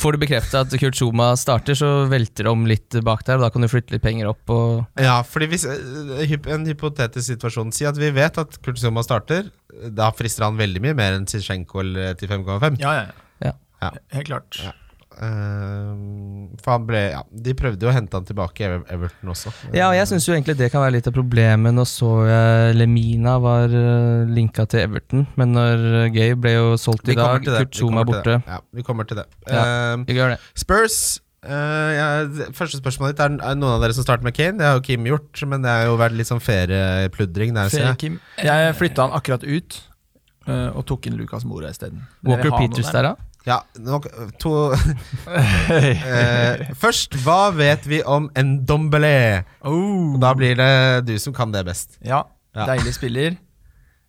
Får du bekrefta at Kurt Zuma starter, så velter det om litt bak der, og da kan du flytte litt penger opp og Ja, fordi hvis eh, En hypotetisk situasjon Si at vi vet at Kurt Zuma starter. Da frister han veldig mye mer enn Zizjenko eller til 5,5. Ja, ja, Ja. Ja. Helt klart. Ja. Eh, for han ble Ja, de prøvde jo å hente han tilbake i Ever- Everton også. Ja, og jeg syns egentlig det kan være litt av problemet. Nå så jeg Lemina var uh, linka til Everton, men når Gabe Gay ble jo solgt i dag, til det. Kurt Vi Zuma er borte. Ja, vi kommer til det. Ja. Eh, Vi gjør det. Spurs Uh, ja, Første spørsmålet ditt er, er noen av dere som starter med Kane. Det har jo Kim gjort, men det har jo vært litt sånn feriepludring jeg. Kim. Jeg flytta han akkurat ut, uh, og tok inn Lucas Mora isteden. Walker Peters der, da? Ja, nok, to *laughs* eh, Først, hva vet vi om Ndombele? Oh. Da blir det du som kan det best. Ja, Ja. deilig spiller.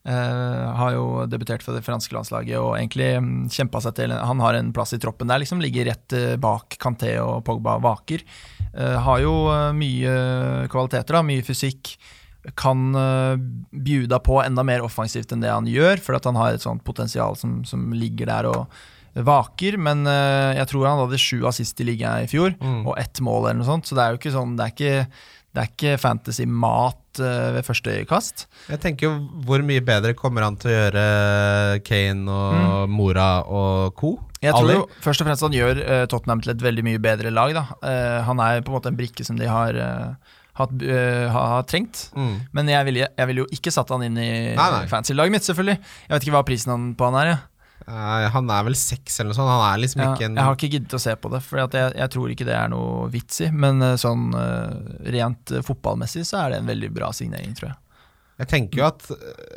Eh, har jo debutert for det franske landslaget og egentlig mm, kjempa seg til Han har en plass i troppen der, liksom. Ligger rett eh, bak Kanté og Pogba vaker. Eh, har jo eh, mye kvaliteter, da, mye fysikk. Kan uh, bjuda på enda mer offensivt enn det han gjør, for at han har et sånt potensial som, som ligger der og vaker, men eh, jeg tror han hadde sju assist i ligaen i fjor, Mm. og ett mål eller noe sånt, så det er jo ikke sånn Det er ikke, det er ikke fantasy-mat eh, ved første kast. Jeg tenker jo hvor mye bedre kommer han til å gjøre Kane og Mora og co. Mm. Jeg tror jo først og fremst han gjør eh, Tottenham til et veldig mye bedre lag. Da. Eh, han er på en måte en brikke som de har, eh, hatt, eh, har, har trengt. Mm. Men jeg ville ville jo ikke satt han inn i fancy-laget mitt, selvfølgelig. Jeg vet ikke hva prisen han på han er. Ja. Han er vel seks eller noe sånt. Han er liksom Ja, ikke en jeg har ikke giddet å se på det, for jeg, jeg tror ikke det er noe vits i. Men eh, sånn eh, rent eh, fotballmessig så er det en veldig bra signering, tror jeg. Jeg tenker jo at,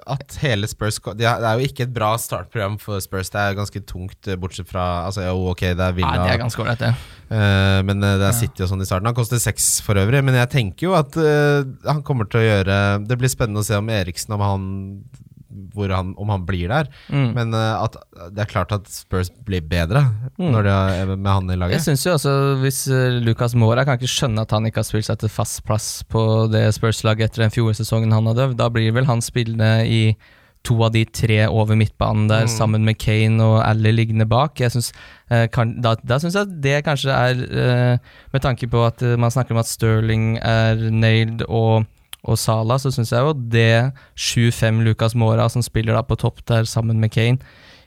at hele Spurs Det er jo ikke et bra startprogram for Spurs. Det er ganske tungt, bortsett fra Altså, jo, ok, det er Nei, det er ganske ålreit, det. Uh, men det er. City og sånn i starten. Han koster seks for øvrig, men jeg tenker jo at uh, han kommer til å gjøre Det blir spennende å se om Eriksen om han, han, om han blir der. Mm. Men eh, at det er klart at Spurs blir bedre Mm. når de har, med han i laget. Jeg synes jo også Hvis uh, Lucas Mora kan ikke skjønne at han ikke har spilt seg til fast plass på det Spurs-laget etter den fjorårssesongen han hadde, da blir vel han spillende i to av de tre over midtbanen der, Mm. sammen med Kane og Ally liggende bak. Jeg synes, eh, kan, da da syns jeg det kanskje er eh, Med tanke på at eh, man snakker om at Sterling er nailed og, og Salah, så syns jeg jo det 7-5 Lucas Mora som spiller da på topp der sammen med Kane,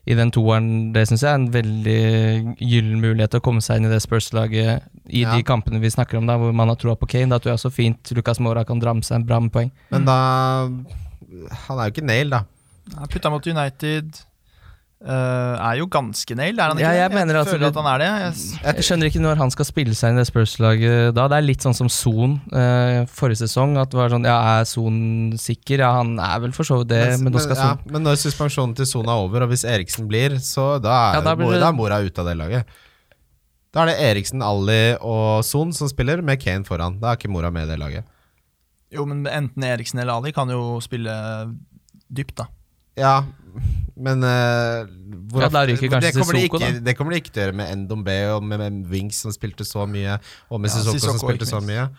i den toeren, det syns jeg er en veldig gyllen mulighet til å komme seg inn i det Spurs-laget i Ja. de kampene vi snakker om, da, hvor man har troa på Kane. Da tror jeg så fint Lucas Mora kan dra med seg en bra med poeng. Men da Han er jo ikke nail, da. Putta mot United. Eh, er jo ganske nail, er han ikke Ja, jeg det? mener at føler at han er det. Jeg, Jeg skjønner ikke når han skal spille seg inn i det Spurs-laget da. Det er litt sånn som Son uh, forrige sesong. At det var sånn Ja, er Son sikker? Ja, han er vel for så vidt det, men, nå skal ja, men når suspensjonen til Son er over, og hvis Eriksen blir, så da er, Ja, da blir det- da er Mora ute av det laget. Da er det Eriksen, Ali og Son som spiller, med Kane foran. Da er ikke Mora med i det laget. jo, men enten Eriksen eller Ali kan jo spille dypt, da. Ja, men uh, hvor Ja, da ryker kanskje det, kommer de ikke, det kommer de ikke til å gjøre med Ndombe og med, med Wings som spilte så mye, og med Ja, Sissoko som spilte så mye.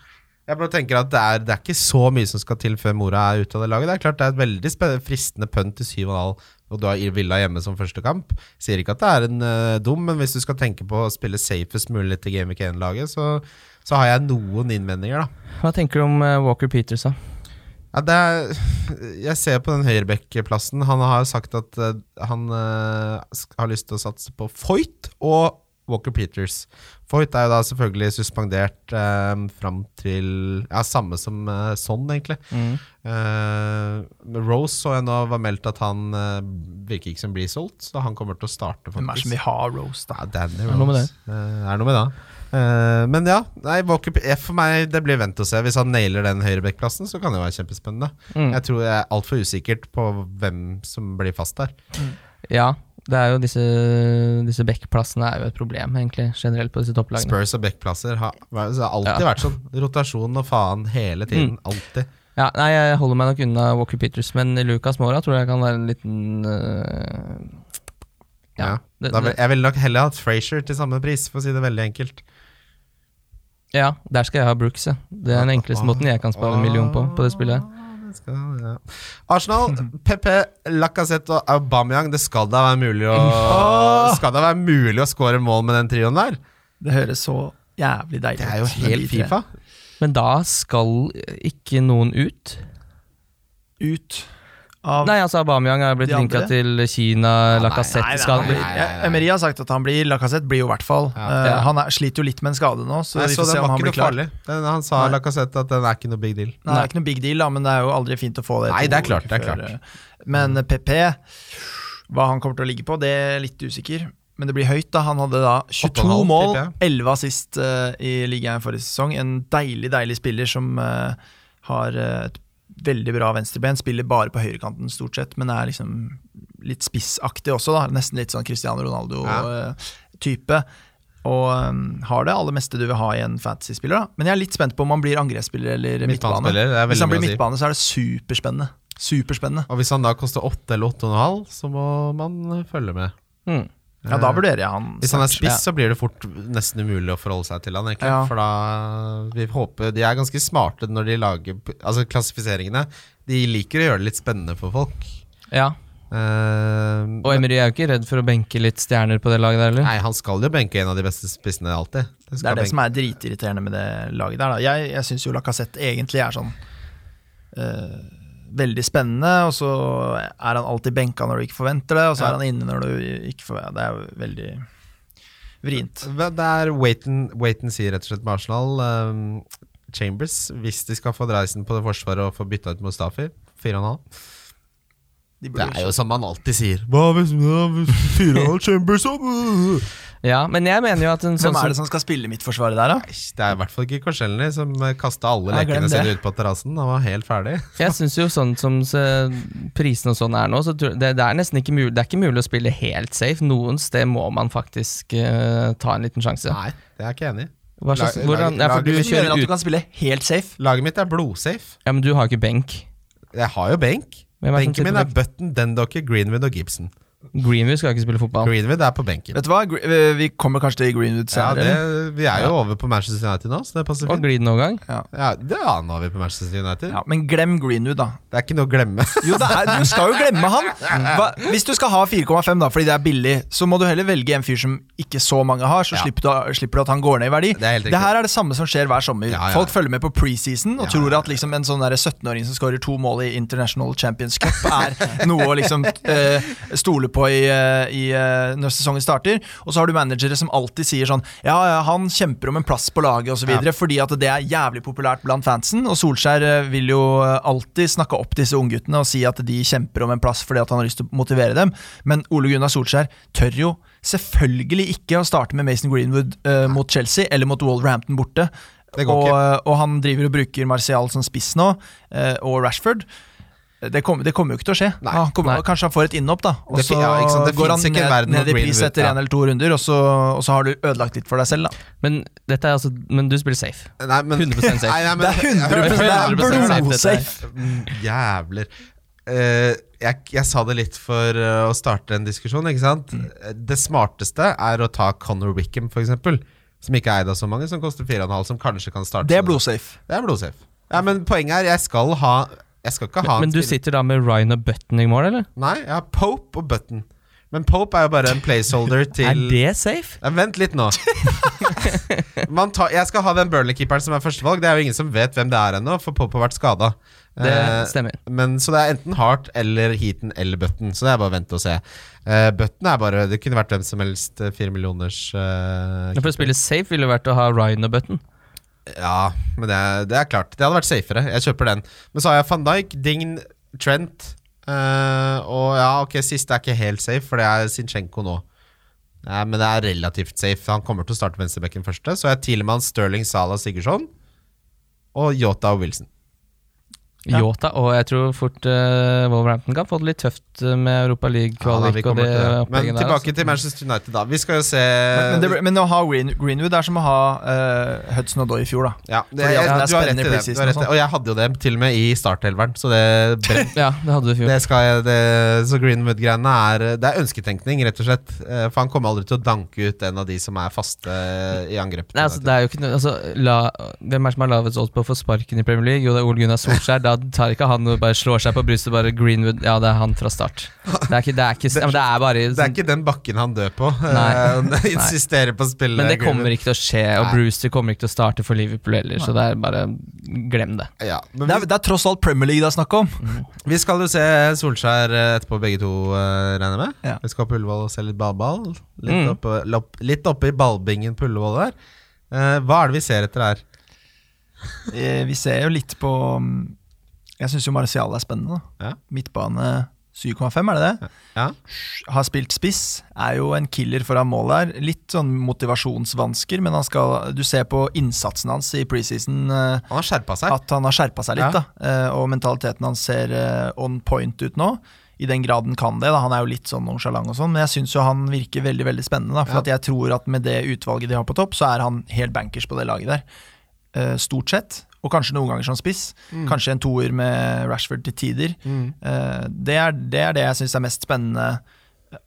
Jeg bare tenker at det er, det er ikke så mye som skal til før Mora er ute av det laget. Det er klart det er et veldig fristende pønt til 7,5, og du har Villa hjemme som første kamp. Sier ikke at det er en uh, dum, men hvis du skal tenke på å spille safest mulig til Game Week 1-laget, så, så har jeg noen innvendinger, da. Hva tenker du om uh, Walker Peters, da? Ja, er, jeg ser på den høyrebekkplassen. Han har sagt at eh, han uh, har lyst til å satse på Foyt og Walker Peters. Foyt er jo da selvfølgelig suspendert uh, fram til Ja, samme som uh, sånn, egentlig. Mm. Rose så jeg nå var meldt at han virker ikke som blir solgt, så han kommer til å starte, Hvem er det som vil ha Rose, da? Ja, Danny Er det noe med det. det er noe med det. Eh, men ja, nei, for meg det blir vent og se. Hvis han nailer den høyrebekkplassen, så kan det jo være kjempespennende. Mm. Jeg tror jeg er altfor usikkert på hvem som blir fast der. Ja, det er jo disse, disse backplassene er jo et problem, egentlig, generelt på disse topplagene. Spurs og backplasser har, har alltid Ja. vært sånn. Rotasjon og faen hele tiden. Alltid. Ja, nei, jeg holder meg nok unna Walker Peters, men Lucas Mora tror jeg kan være en liten uh, Ja. det, Da det, jeg ville nok heller hatt Frazier til samme pris, for å si det veldig enkelt. Ja, der skal jeg ha Brooks, ja. Det er den enkleste måten jeg kan spare en million på, på det spillet. Ah, skal- ja. Arsenal, *laughs* PP, Lacassette og Aubameyang. Det skal da være mulig å Åh! Skal da være mulig å score mål med den trioen der? Det høres så jævlig deilig Det er jo helt. Fifa. Men da skal ikke noen ut? Ut av Nei, altså Aubameyang er blitt linka til Kina, Ja, Lacassette Nei, skal nei, bli- nei, nei. Emery har sagt at han blir. Lacassette blir jo i hvert fall. Ja. Uh, Ja. han er, sliter jo litt med en skade nå, så Nei, vi så får se den om var han ikke blir noe klar. Den, han sa Nei. Lacassette at den er ikke noe big deal. Nei, det er ikke noe big deal, da, men det er jo aldri fint å få det. Nei, det er klart, det er før, klart. eh, Men PP, hva han kommer til å ligge på, det er litt usikker. Men det blir høyt, da. Han hadde da 22 8,5 mål, 11 assist uh, i ligaen forrige sesong. En deilig, deilig spiller som uh, har et veldig bra venstreben. Spiller bare på høyrekanten stort sett, men er liksom litt spissaktig også, da. Nesten litt sånn Cristiano Ronaldo-type. Og um, har det aller meste du vil ha i en fantasy-spiller. da Men jeg er litt spent på om han blir angrepsspiller eller midtbane. Det er Hvis han blir si. midtbane, så er det superspennende. Superspennende. Og hvis han da koster 8 eller 8,5, så må man følge med. Mm. Ja, da vurderer jeg han. Hvis han er spiss, så blir det fort nesten umulig å forholde seg til han, egentlig. Ja. For da Vi håper De er ganske smarte når de lager Altså, klassifiseringene. De liker å gjøre det litt spennende for folk. Ja. Uh, Og Emery er jo ikke redd for å benke litt stjerner på det laget der, eller? Nei, han skal jo benke en av de beste spissene alltid. Det er det som er dritirriterende med det laget der. Da. Jeg, jeg syns jo Lacassette egentlig er sånn eh, veldig spennende, og så er han alltid benka når du ikke forventer det, og så Ja. er han inne når du ikke forventer det. Det er jo veldig vrient. Det er wait and, wait and see, rett og slett, med Arsenal. Um, Chambers, hvis de skal få dreisen på det forsvaret og få bytta ut Mustafi, 4,5. De Det er jo som man alltid sier. Hva hvis, hvis 4,5 Chambers og Ja, men jeg mener jo at en sånn Hvem er det som som skal spille midtforsvaret der, da? Det er i hvert fall ikke Korselny som kasta alle glem lekene sine det. ut på terrassen. Han var helt ferdig. *laughs* Jeg syns jo sånn som se, prisen og sånn er nå, så tror, det, det er nesten ikke mulig Det er ikke mulig å spille helt safe. Noen sted må man faktisk eh, ta en liten sjanse. Nei, det er jeg ikke enig i. Hva slags, Lag- hvordan, lag- ja, for du mitt Du kjører at du ut kan spille helt safe? Laget mitt er blodsafe. Ja, men du har jo ikke benk. Jeg har jo benk. Hvem er det som Benken sitter min er Button, Dendocker, Greenwood og Gibson. Greenwood skal ikke spille fotball. Greenwood er på benken. Vet du hva, Gre- vi kommer kanskje til Greenwood Ja, det, vi er jo over på Manchester United nå, så det passer Og fint. glidenovergang. Ja, det ja, nå er vi på Manchester United. Ja, men glem Greenwood, da. Det er ikke noe å glemme. *laughs* Jo, det er, du skal jo glemme han! Hva, hvis du skal ha 4,5 da, fordi det er billig, så må du heller velge en fyr som ikke så mange har, så Ja. slipper, du, slipper du at han går ned i verdi. Det er helt riktig. her er det samme som skjer hver sommer. Ja, ja, Folk følger med på preseason og Ja, tror at liksom en sånn der 17-åring som skårer to mål i International Champions Cup, er noe å liksom eh, stole på i, eh, i, eh, når sesongen starter. Og så har du managere som alltid sier sånn Ja, ja, han kjemper om en plass på laget osv. Ja. fordi at det er jævlig populært blant fansen. Og Solskjær eh, vil jo alltid snakke opp disse ungguttene og si at de kjemper om en plass fordi at han har lyst til å motivere dem. Men Ole Gunnar Solskjær tør jo selvfølgelig ikke å starte med Mason Greenwood eh, mot Chelsea eller mot Wolverhampton borte. Og, og han driver og bruker Martial som spiss nå, uh, og Rashford. Det kommer, det kommer jo ikke til å skje. Nei. han kommer, Kanskje han får et innhopp, da. Og Det så ja, ikke sant, det går han ikke ned, ned i pris etter etter ja. eller to runder, og så, og så har du ødelagt litt for deg selv, da. Men, dette er altså, men du spiller safe. Nei, men, 100% safe. Nei, nei, men, Det er 100 er 100% blodsafe! Mm, Jævler. Uh, jeg, jeg sa det litt for uh, å starte en diskusjon, ikke sant? Det smarteste er å ta Conor Wickham, eksempel. Som ikke er eid av så mange, som koster 4,5, som kanskje kan starte Det er blodsafe. Det er blodsafe. Ja, men poenget er, jeg skal ha Jeg skal ikke ha Men men du sitter da med Ryan og Button i mål, eller? Nei, jeg har Pope og Button. Men Pope er jo bare en placeholder *laughs* til Er det safe? Ja, vent litt nå. *laughs* Man tar, jeg skal ha den Burnley-keeperen som er førstevalg. Det er jo ingen som vet hvem det er ennå, for Pope har vært skada. Det stemmer. men, så det er enten Hart eller Heaton eller Button. Så det er bare å vente og se. Eh, Button er bare Det kunne vært hvem som helst. eh, Fire millioners eh, For å spille safe ville det vært å ha Ryan og Button. Ja, men det, det er klart. Det hadde vært safere. Jeg kjøper den. Men så har jeg van Dijk, Dign, Trent. uh, og ja, ok, siste er ikke helt safe, for det er Zinchenko nå. Nei, men det er relativt safe. Han kommer til å starte venstrebekken første. Så er Tilemann, Sterling, Salah, Sigurdsson. Og Yota og Wilson. Ja. Yota, og jeg tror fort uh, Wolverhampton kan få det litt tøft eh, med Europa Ja, League-kvalik og det til. Men der. tilbake altså. til Manchester United, da. Vi skal jo se Men, men, det, men å ha Green, Greenwood er som å ha uh, Hudson Odoi i fjor, da. ja, det, jeg, det du har rett i det. Har rett og. Og jeg hadde jo det til og med i startelveren, så det *laughs* brent Ja, det hadde du i fjor. Det skal jeg, det, så Greenwood-greiene er Det er ønsketenkning, rett og slett. For han kommer aldri til å danke ut en av de som er faste i angrep. Nei, altså, det er jo ikke noe altså, la, Hvem er det som har lavest odds på å få sparken i Premier League? Jo, det er Ole Gunnar Solskjær. Da tar ikke han og bare slår seg på brystet bare Greenwood Ja, det er han fra start. Det er ikke Det er, ikke, ja, men det er bare det er ikke den bakken han dør på. Nei. Eh, Insisterer på å spille Men det kommer ikke til å skje, og Nei. Brewster kommer ikke til å starte for Liverpool heller, så det er bare Glem det. Ja, men Det er, det er tross alt Premier League det er snakk om. vi, vi skal jo se Solskjær eh, etterpå, begge to, eh, regner jeg med. Ja. Vi skal på Ullevål og se litt ballball. Litt, Mm. oppe, lopp, litt oppe i ballbingen på Ullevål der. Eh, hva er det vi ser etter her? Vi ser jo litt på mm, Jeg syns jo Marcial er spennende. Ja. Midtbane 7,5, er det det? Ja. Har spilt spiss, er jo en killer foran mål der. Litt sånn motivasjonsvansker, men han skal, du ser på innsatsen hans i preseason eh, Han har skjerpa seg. at han har skjerpa seg litt. Ja. da eh, Og mentaliteten hans ser eh, on point ut nå. I den grad den kan det. da Han er jo litt sånn nonsjalant og sånn men jeg syns han virker veldig veldig spennende. da For Ja. jeg tror at med det utvalget de har på topp, så er han helt bankers på det laget der. Stort sett. Og kanskje noen ganger som spiss. Kanskje en toer med Rashford til tider. Mm. Eh, det, er, det er det jeg syns er mest spennende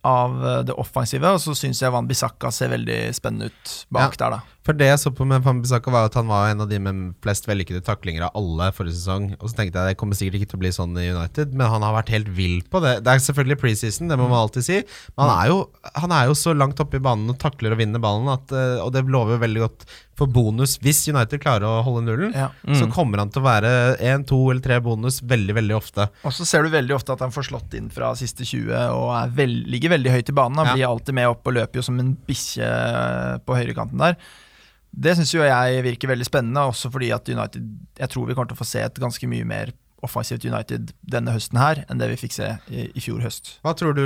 av eh, det offensive, og så syns jeg Van Bissaka ser veldig spennende ut bak der, da. For det jeg så på med Fambisaka, var at han var en av de med flest vellykkede taklinger av alle forrige sesong. Og så tenkte jeg det kommer sikkert ikke til å bli sånn i United, men han har vært helt vill på det. Det er selvfølgelig preseason, det må man alltid si, men han er jo, han er jo så langt oppe i banen og takler og vinner ballen, at, eh, og det lover veldig godt for bonus. Hvis United klarer å holde nullen, Ja. så kommer han til å være én, to eller tre bonus veldig, veldig ofte. Og så ser du veldig ofte at han får slått inn fra siste 20 og er vel, ligger veldig høyt i banen. Han Ja. blir alltid med opp og løper jo som en bikkje på høyrekanten der. Det syns jo jeg virker veldig spennende, også fordi at United Jeg tror vi kommer til å få se et ganske mye mer offensivt United denne høsten her enn det vi fikk se i, i fjor høst. Hva tror du,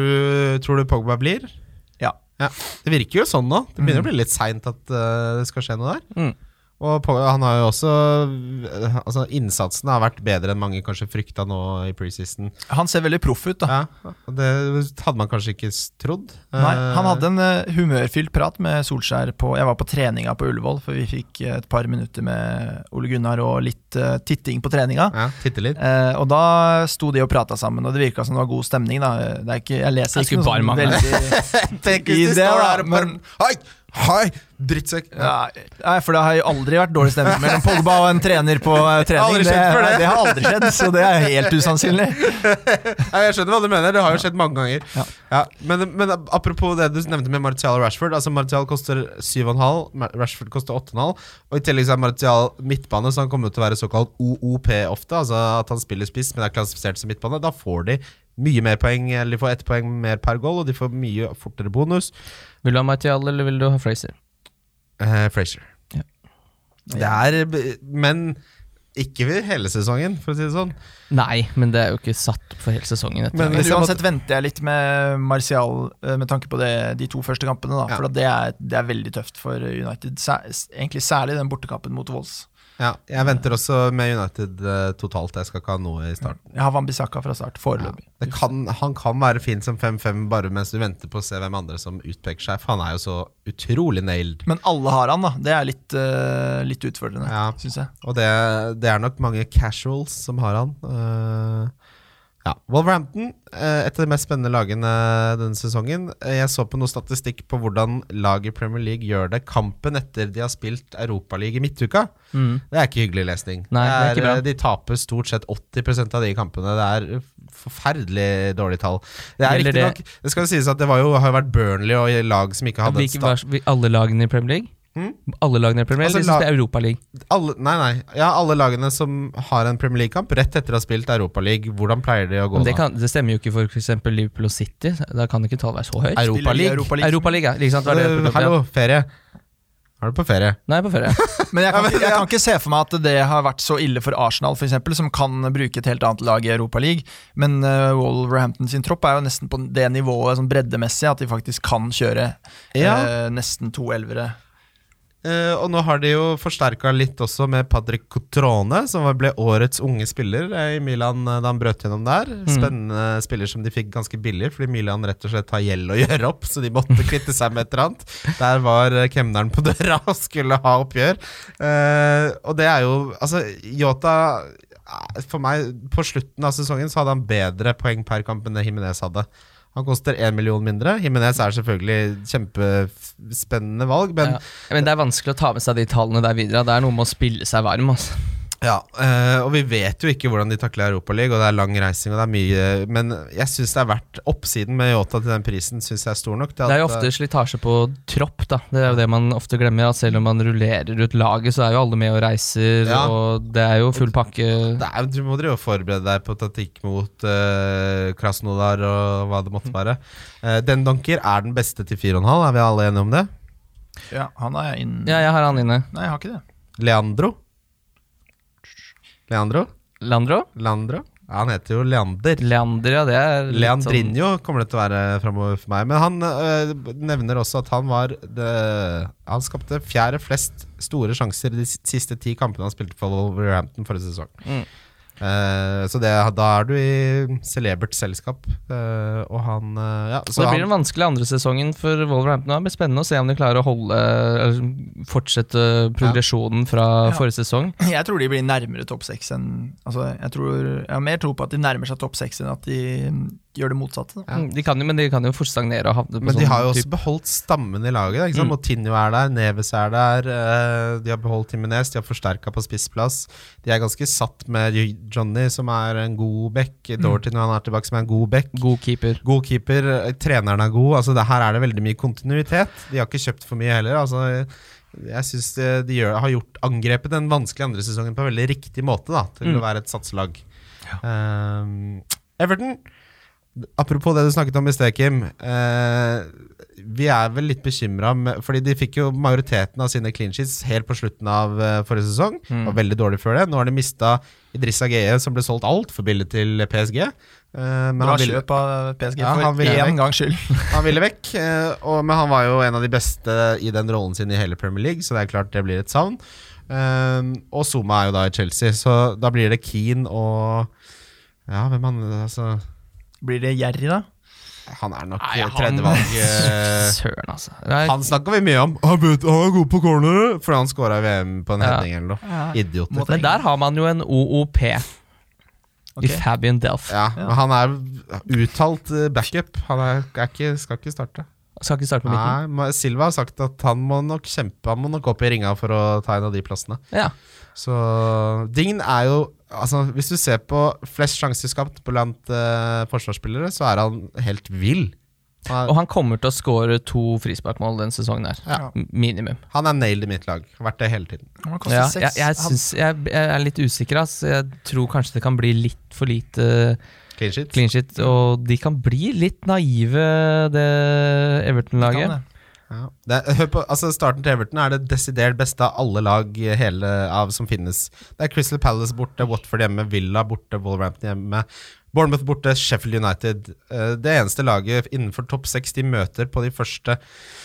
tror du Pogba blir? Ja. Det virker jo sånn nå. Det begynner Mm. å bli litt seint at uh, det skal skje noe der. Mm. Og han har jo også Altså Innsatsen har vært bedre enn mange kanskje frykta nå i preseason. Han ser veldig proff ut, da. Ja, det hadde man kanskje ikke trodd. Nei, Eh, han hadde en eh, humørfylt prat med Solskjær på Jeg var på treninga på Ullevål, for vi fikk eh, et par minutter med Ole Gunnar og litt titting på treninga. Ja, titte litt. Eh, og da sto de og prata sammen, og det virka som det var god stemning. da Det er ikke, Jeg leser Det ikke skulle noe sånn veldig *laughs* Tenk hvis de står der og bare Hei! Hei! Drittsekk! ja, Nei, for det har jo aldri vært dårlig stemning mellom Pogba og en trener på eh, *laughs* trening. Det, det. det har aldri skjedd, så det er helt usannsynlig. *laughs* Nei, jeg skjønner hva du mener. Det har jo skjedd mange ganger. Ja. Ja, men, men apropos det du nevnte med Martial og Rashford. Altså Martial koster 7,5, Rashford koster 8,5. Og i tillegg så er Martial midtbane, så han kommer til å være såkalt OOP ofte. Altså at han spiller spiss, men er klassifisert som midtbane. Da får de mye mer poeng, eller de får ett poeng mer per goal, og de får mye fortere bonus. Vil du ha Martial, eller vil du ha Fraser? Eh, Frazier. Ja. Det er Men ikke ved hele sesongen, for å si det sånn. Nei, men det er jo ikke satt opp for hele sesongen. Dette. Men Men uansett venter jeg litt med Martial eh, med tanke på det, de to første kampene. da Ja. For det er, det er veldig tøft for United. Sær, egentlig særlig den bortekampen mot Wolves. Ja, jeg venter også med United eh, totalt. Jeg skal ikke ha noe i starten. Jeg har Wambisaka fra start, foreløpig. Ja, kan, han kan være fin som 5-5 bare mens du venter på å se hvem andre som utpeker seg, for han er jo så utrolig nailed. Men alle har han, da. Det er litt, uh, litt utfordrende, Ja. syns jeg. Og det, det er nok mange casuals som har han. Eh, ja. Wolverhampton, uh, et av de mest spennende lagene denne sesongen. Eh, jeg så på noe statistikk på hvordan lag i Premier League gjør det kampen etter de har spilt Europaliga i midtuka. Mm. Det er ikke hyggelig lesning. Nei, det er ikke bra. eh, De taper stort sett 80% av de kampene. Det er forferdelig dårlig tall. Det er riktignok riktig nok Det skal jo sies at det var jo, har jo vært Burnley og lag som ikke hadde et Hvilke, sta- var, alle lagene i Premier League? Mm? Alle lagene i Premier League, Altså, la- spiller Europaliga? alle, Nei, nei. Ja, alle lagene som har en Premier League-kamp rett etter å ha spilt Europaliga, hvordan pleier de å gå det, da? kan, det stemmer jo ikke for f.eks. Liverpool og City. Da kan ikke tallet være så høyt. Europaliga? Europa League. Europa League, ja Var det, Uh, hallo, ferie. Er du på ferie? Nei, jeg er på ferie. *laughs* Men jeg *laughs* kan, ikke- jeg kan ikke se for meg at det har vært så ille for Arsenal, for eksempel, som kan bruke et helt annet lag i Europaligaen. Men uh, Wolverhampton sin tropp er jo nesten på det nivået sånn breddemessig at de faktisk kan kjøre Ja. uh, nesten to elvere. Eh, og nå har de jo forsterka litt også med Patrick Cotrone, som ble årets unge spiller eh, i Milan eh, da han brøt gjennom der. Spennende spiller som de fikk ganske billig, fordi Milan rett og slett har gjeld å *laughs* gjøre opp, så de måtte kvitte seg med et eller annet. Der var kemneren på døra og skulle ha oppgjør. Uh, og det er jo Altså, Yota For meg, på slutten av sesongen så hadde han bedre poeng per kamp enn det Jimenez hadde. Han koster én million mindre. Jimenez er selvfølgelig kjempespennende valg, men ja. Men det er vanskelig å ta med seg de tallene der videre. Det er noe med å spille seg varm. Altså. Ja, eh, og vi vet jo ikke hvordan de takler Europaligaen, og det er lang reising og det er mye Men jeg syns det er verdt oppsiden med Yota til den prisen, syns jeg er stor nok. til Det er jo ofte slitasje på tropp, da. Det er jo det man ofte glemmer. At selv om man rullerer ut laget, så er jo alle med og reiser, Ja. og det er jo full pakke. eh, det er, Du må drive og forberede deg på taktikk mot uh, Krasnodar og hva det måtte være. Uh, den Donker er den beste til 4,5, er vi alle enige om det? Ja, han er inne. Ja, jeg har han inne. Nei, jeg har ikke det. Leandro? Leandro? Landro? Leandro? Ja, han heter jo Leander. Leander, ja, det er litt sånn Leandrinho kommer det til å være framover for meg. Men han øh, nevner også at han var det, Han skapte fjerde flest store sjanser de siste ti kampene han spilte for Wolverhampton forrige sesong. Eh, så det, da er du i celebert selskap. Uh, og han uh, ja, Så det blir den vanskelige andre sesongen for Wolverhampton. Det blir spennende å se om de klarer å holde eller fortsette progresjonen fra Ja. forrige sesong. Jeg tror de blir nærmere topp seks enn altså, jeg, tror, jeg har mer tro på at de nærmer seg topp seks enn at de gjør det motsatte. Ja. De kan jo, men de kan jo fort stagnere og havne på Men de sånn har jo også typ- beholdt stammen i laget. da, Ikke sant? Mm. Moutinho er der, Neves er der. eh, de har beholdt Timinez, de har forsterka på spissplass. De er ganske satt med Johnny, som er en god back. Dorty når han er tilbake, som er en god back. god keeper. God keeper, eh, treneren er god. Altså det Her er det veldig mye kontinuitet. De har ikke kjøpt for mye heller. Altså Jeg syns de gjør, har gjort angrepet den vanskelige andre sesongen på en veldig riktig måte da til Mm. å være et satselag. Um, Everton Apropos det du snakket om i sted, Kim. Eh, vi er vel litt bekymra, fordi de fikk jo majoriteten av sine clean sheets helt på slutten av eh, forrige sesong. Mm. Var veldig dårlig før det. Nå har de mista Idrissa Geye, som ble solgt altfor billig til PSG. Eh, men Bra han ville, kjøp av PSG Ja, han for ville én gangs skyld. *laughs* han ville vekk, eh, og, men han var jo en av de beste i den rollen sin i hele Premier League, så det er klart det blir et savn. Eh, og Zuma er jo da i Chelsea, så da blir det Keane og Ja, hvem han altså, Blir det Jerry, da? Han er nok Nei, han- tredjevalg. *laughs* eh, Søren, altså. Nei, Han snakka vi mye om. Han, vet, han er god på corner fordi han scora i VM på en Ja. heading eller noe. Idioter. Må- men der har man jo en OOP Okay. i Fabian Delf. Ja, Ja. men han er uttalt eh, backup. Han er, er ikke, skal ikke starte. Skal ikke starte på midten. Nei, Silva har sagt at han må nok kjempe Han må nok opp i ringa for å ta en av de plassene. Ja. Så Dign er jo Altså Hvis du ser på flest sjanser skapt blant uh, forsvarsspillere, så er han helt vill. Han Og er, han kommer til å skåre to frisparkmål denne sesongen her. Ja. Minimum. han er nailed i mitt lag. Har vært det hele tiden. Han Ja, jeg, jeg, synes, jeg, jeg er litt usikker. ass. Jeg tror kanskje det kan bli litt for lite Clean shit. clean shit. Og de kan bli litt naive, det Everton-laget. Ja. Det, hør på, altså Starten til Everton er det desidert beste av alle lag hele av som finnes. Det er Crystal Palace borte, Watford hjemme, Villa borte, Wolverhampton hjemme. Bournemouth borte, Sheffield United. Eh, Det eneste laget innenfor topp seks de møter på de første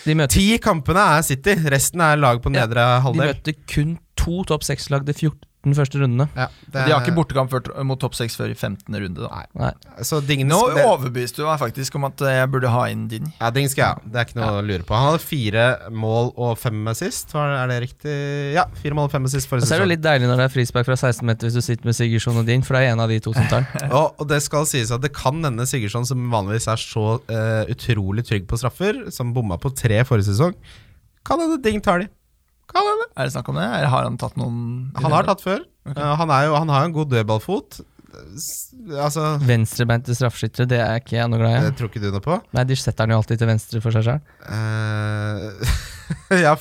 De møter, ti kampene, er City. Resten er lag på Ja, halvdel. de møter kun to topp seks-lag det 14 første rundene. Ja, det De har er- ikke bortekamp før- mot topp 6 før i 15. runde. Da. Nei. Nei. Så Digns, Nå det, overbeviste du meg faktisk om at jeg burde ha inn din. ja, Ding skal jeg. Det er ikke noe å lure på. Han hadde fire mål og fem med sist Er det riktig? Ja, fire mål og fem med sist forrige så er det litt deilig når det er frispark fra 16 meter hvis du sitter med Sigurdsson og din, for det er en av de to som tar den. *laughs* Og, og det skal sies at det kan denne Sigurdsson, som vanligvis er så uh, utrolig trygg på straffer, som bomma på tre forrige sesong, kan hende Ding tar de. Kan hende. Er det snakk om det? Eller har han tatt noen Han har tatt før. Eh, han, er jo, han har jo en god dødballfot. S- Altså Venstrebeinte straffeskyttere, det er ikke jeg noe glad i. Det tror ikke du noe på? Nei, de setter han jo alltid til venstre for seg sjøl. *laughs* Eh, *laughs* ja,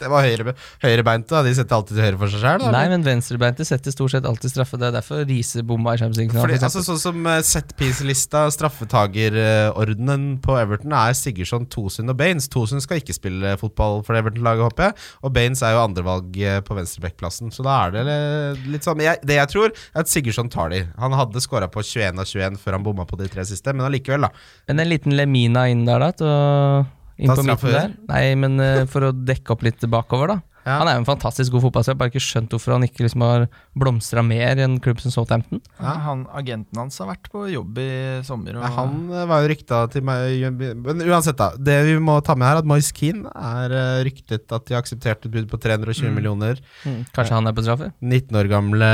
det var høyre, høyrebeinte. De setter alltid til høyre for seg sjøl. Nei, men venstrebeinte setter stort sett alltid straffe. Det er derfor Riise bomma i Champions Fordi, altså, sånn som uh, setpiece-lista, straffetagerordenen på Everton, er Sigurdsson, Tosun og Baines. Tosun skal ikke spille fotball for Everton-laget, håper jeg. Og Baines er jo andrevalg eh, på venstrebekkplassen. Så da er det litt sånn jeg, Det jeg tror, er at Sigurdsson tar de. Han hadde skåra på 21 av 21 før han bomma på de tre siste, men allikevel, da. Men en liten Lemina inn der, da. Til inn på midten der. Nei, men eh, for å dekke opp litt bakover, da. Ja. Han er jo en fantastisk god fotballspiller. Bare ikke skjønt hvorfor han ikke liksom har blomstra mer i en klubb som Southampton. Ja, han, agenten hans har vært på jobb i sommer. Og, Ja, han eh, var jo rykta til meg Men uansett, da. Det vi må ta med her, at Moise Keane er eh, ryktet at de har akseptert et bud på 320 Mm. millioner. Kanskje han er på straffer? 19 år gamle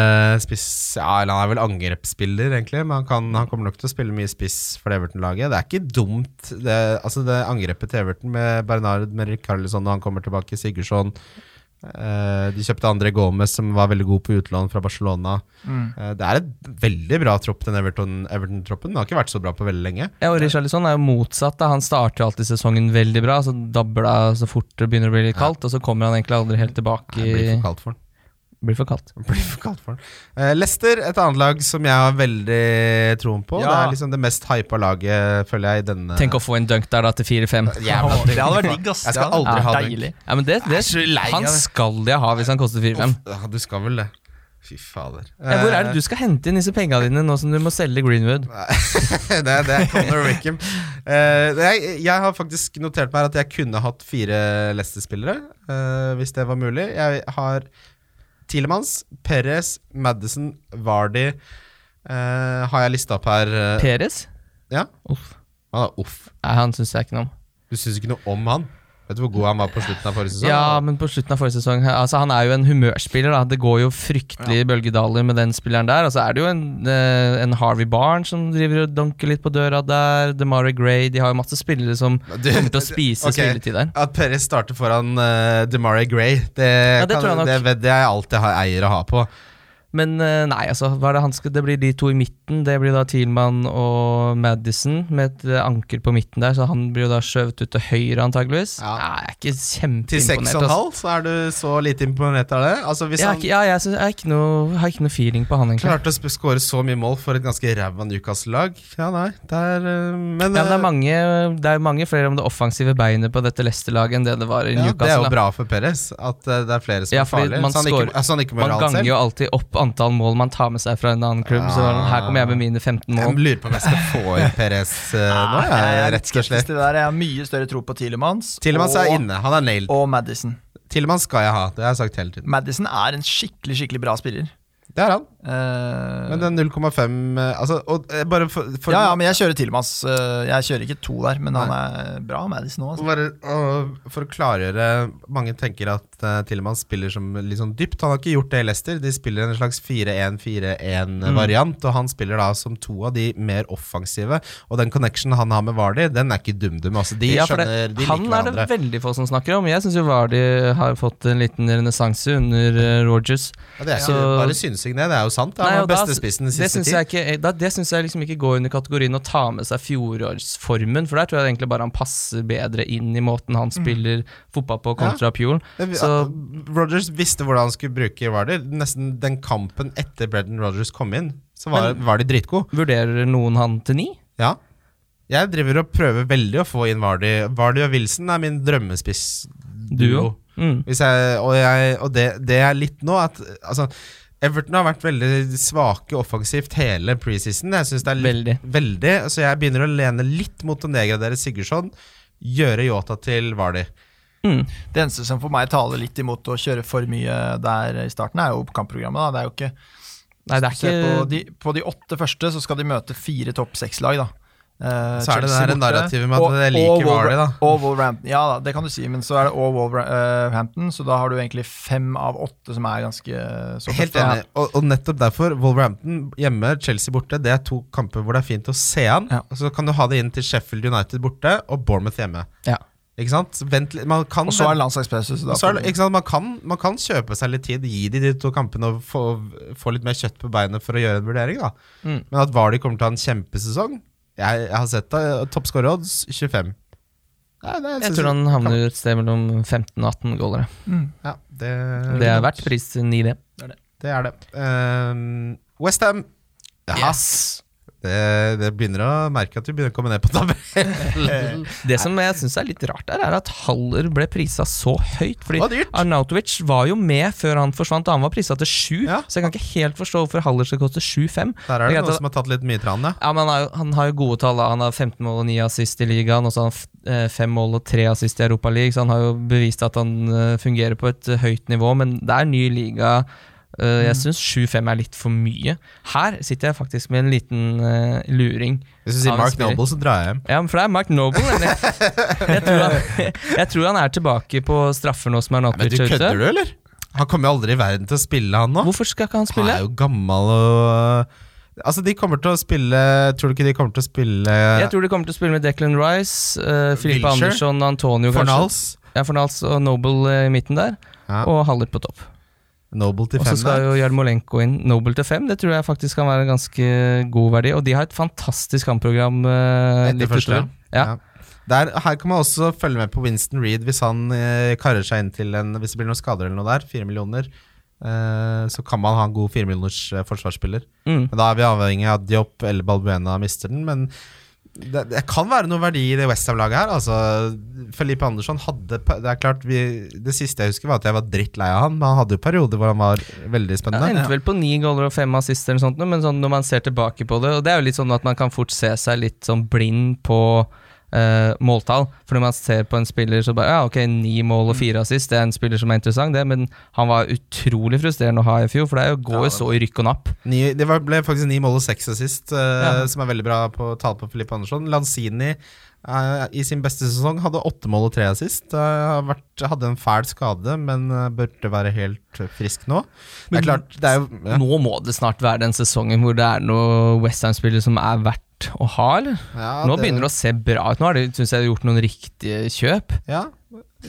spiss Ja, eller han er vel angrepsspiller, egentlig, men han, kan, han kommer nok til å spille mye spiss for Everton-laget. Det er ikke dumt, det, altså det angrepet til Everton med Bernard, Merrick Rikarlison når han kommer tilbake, Sigurdsson De kjøpte André Gomez, som var veldig god på utlån fra Barcelona. Mm. Eh, det er et veldig bra tropp, den Everton- Everton-troppen. den har ikke vært så bra på veldig lenge. Ja, og Richarlison er jo motsatt. da Han starter alltid sesongen veldig bra, så dabler det så fort det begynner å bli litt kaldt, og så kommer han egentlig aldri helt tilbake. Det blir for kaldt for han. Blir for kaldt. Blir for kaldt for den. Uh, Leicester, et annet lag som jeg har veldig troen på. Ja. Det er liksom det mest hypa laget, føler jeg, i denne Tenk å få en dunk der da til 4-5. Jævla det hadde vært digg, ass. Jeg skal aldri ja, ha dunk. deilig. Ja, men det, det, Jeg lei han skal jeg ha hvis han koster 4-5. Ja, du skal vel det. Fy fader. Ja, hvor er det du skal hente inn disse penga dine nå som du må selge Greenwood? *laughs* det, det er Conor Rickham. Uh, jeg, jeg har faktisk notert meg at jeg kunne hatt fire Leicester-spillere, uh, hvis det var mulig. Jeg har Tilemans, Perez, Madison, Vardy uh, har jeg lista opp her. Perez? Ja. Uff. Han er uff. Nei, han syns jeg ikke noe om. Du syns ikke noe om han? Vet du hvor god han var på slutten av forrige sesong? Ja, men på slutten av forrige sesong Altså Han er jo en humørspiller. da Det går jo fryktelig ja. bølgedaler med den spilleren der. Og så er det jo en, eh, en Harvey Barnes som driver og dunker litt på døra der. DeMarie Gray. De har jo masse spillere som Du- kommer til å spise okay. spilletid der. At Perez starter foran uh, DeMarie Gray, det, Ja, det kan, det vedder jeg alltid har eier å ha på. Men eh, nei, altså hva er det han skal Det blir de to i midten. Det blir da Thielmann og Madison med et eh, anker på midten der, så han blir jo da skjøvet ut til høyre, antageligvis. Ja. Nei, jeg er ikke kjempeimponert. Til kjempeimponert. 6,5 altså. så er du så lite imponert av det? Altså Jeg, han ikke, ja, jeg, jeg, er ikke noe, har ikke noe feeling på han, egentlig. klarte å skåre så mye mål for et ganske ræva Newcastle-lag Ja, nei, det er uh, Men, Ja, men det, er eh, mange, det er mange flere om det offensive beinet på dette Leicester-laget enn det det var i ja, det er jo bra for Perez at eh, det er flere som Ja, er farlige. man Så han ikke, altså, han ikke må Man ganger jo alltid opp antall mål man tar med seg fra en annen klubb. Så Ah. her kommer jeg med mine 15 mål. Jeg lurer på om jeg skal få inn Perez eh, *laughs* nå, jeg, rett og slett. det der. Jeg har mye større tro på Tilemans Tilemans er inne, han er nailed. og Madison. Tilemans skal jeg ha, det har jeg sagt hele tiden. Madison er en skikkelig skikkelig bra spiller. Det er han. Uh, Men den 0,5 eh, Altså, og eh, bare for, for ja, ja, men jeg kjører Tilemans. Eh, jeg kjører ikke to der, men han er bra Madison òg. Altså. For å klargjøre Mange tenker at uh, Tillemans spiller som litt sånn dypt. Han har ikke gjort det i Leicester. De spiller en slags 4-1-4-1-variant, og han spiller da som to av de mer offensive. Og den connectionen han har med Vardy, den er ikke dum-dum. Altså, de Ja, skjønner, det- de liker hverandre. han er det hverandre. veldig få som snakker om. Jeg syns jo Vardy har fått en liten renessanse under Rogers. Ja, det er ikke Så- bare synsing, det. Det er jo sant. Han var og da- beste spissen den det siste syns tid. ikke, da, det synes jeg liksom ikke går under kategorien å ta med seg fjorårsformen, for der tror jeg egentlig bare han passer bedre inn i måten han spiller fotball på kontra Pule. Det- Så- Rogers visste hvordan han skulle bruke Vardy. Nesten den kampen etter Brendan Rogers kom inn, så var, Men- var de dritgod. Vurderer noen han til ni? Ja. Jeg driver og prøver veldig å få inn Vardy. Vardy og Wilson er min drømmespissduo. Duo. Mm. Og jeg, og det, det er litt nå at altså, Everton har vært veldig svake offensivt hele preseason. Jeg synes det er litt, Veldig. veldig Så jeg begynner å lene litt mot å nedgradere Sigurdsson. Gjøre Yota til Vardy. Mm. Det eneste som for meg taler litt imot å kjøre for mye der i starten, er jo kampprogrammet. Da. Det er jo ikke Nei, det er ikke... på de, på de åtte første så skal de møte fire topp seks-lag, da. Eh, Så er det det narrativet med at og- jeg liker og Wolver- da. Og Wolverhampton. Ja da, det kan du si, men så er det og Wolverhampton, så da har du egentlig fem av åtte som er ganske så Helt enig. Og, og nettopp derfor, Wolverhampton hjemme, Chelsea borte, det er to kamper hvor det er fint å se an. Ja. Så kan du ha det inn til Sheffield United borte og Bournemouth hjemme. ja. Ikke sant? Vent. Man kan, Og så er er sant? Man, kan, man kan kjøpe seg litt tid, gi de de to kampene og få, få litt mer kjøtt på beinet for å gjøre en vurdering. da Mm. Men at Vardy kommer til å ha en kjempesesong Jeg, jeg har sett det. Toppskårerodds 25. Nei, det, Jeg tror han havner et sted mellom 15 og 18 goalere. mm. ja, det, Det er verdt pris 9, det. Det er det. Um, Westham. Ja, det, det begynner å merke at vi begynner å komme ned på tabellen. *laughs* Det som jeg syns er litt rart, der er at Haller ble prisa så høyt. Fordi. Arnautovic var jo med før han forsvant, og han var prisa til sju. Ja. Så jeg kan ikke helt forstå hvorfor Haller skal koste 7-5. Der er Det er det noen at- som har tatt litt mye tran, ja. Ja, men han, har han har jo gode tall. da. Han har 15 mål og 9 assist i ligaen, og så har han f- eh, fem mål og 3 assist i Europa League, så han har jo bevist at han eh, fungerer på et eh, høyt nivå. Men det er ny liga. Eh, Jeg syns 7-5 er litt for mye. Her sitter jeg faktisk med en liten uh, luring. Hvis du sier Mark. Noble, så drar jeg hjem. Ja, for det er Mark Noble, Jeg, *laughs* Jeg tror han, jeg tror han er tilbake på straffer nå som er er ute. kødder du, eller? Han kommer jo aldri i verden til å spille, han nå. Hvorfor skal ikke han spille? Han er jo gammel og Altså, de kommer til å spille Tror du ikke de kommer til å spille Jeg tror de kommer til å spille med Declan Rice, uh, Wilshere. Andersson, Antonio kanskje. Fornals? Ja, Fornals og Noble eh, i midten der, Ja. og Haller på topp. Noble til Og så skal jo Jarmolenko inn Noble til fem. Det tror jeg faktisk kan være en ganske god verdi. Og de har et fantastisk kampprogram. Uh, Etter første. Ja. Ja. Der, her kan man også følge med på Winston Reed hvis han uh, karer seg inn til en Hvis det blir noen skader eller noe der. Fire millioner. Eh, så kan man ha en god firemillioners eh, forsvarsspiller. Mm. Men Da er vi avhengig av at Diop eller Balbuena mister den. Men det, det kan være noe verdi i det Westham-laget her. Altså, Felipe Andersson hadde Det er klart vi, Det siste jeg husker, var at jeg var drittlei av han. Men han hadde jo perioder hvor han var veldig Ja, spennende. endte vel på ni goaler og fem assister, eller sånt, men sånn når man ser tilbake på det Og det er jo litt sånn at man kan fort se seg litt sånn blind på eh, måltall. For når man ser på en spiller så bare Ja, ok, ni mål Mm. og fire assist, det er en spiller som er interessant, det, men han var utrolig frustrerende å ha i fjor, for det jo, går jo ja, så i rykk og napp. Ni, det var, ble faktisk ni mål og seks assist, uh, Ja. som er veldig bra på tall på Filippe Andersson. Lanzini i sin beste sesong hadde åtte mål og tre assist. Eh, hadde en fæl skade, men eh, burde være helt eh, frisk nå. Det er klart, det er jo ja. Nå må det snart være den sesongen hvor det er noe Westham-spillere som er verdt å ha, eller? Ja, nå begynner det å se bra ut. Nå har de, synes jeg, gjort noen riktige kjøp. ja.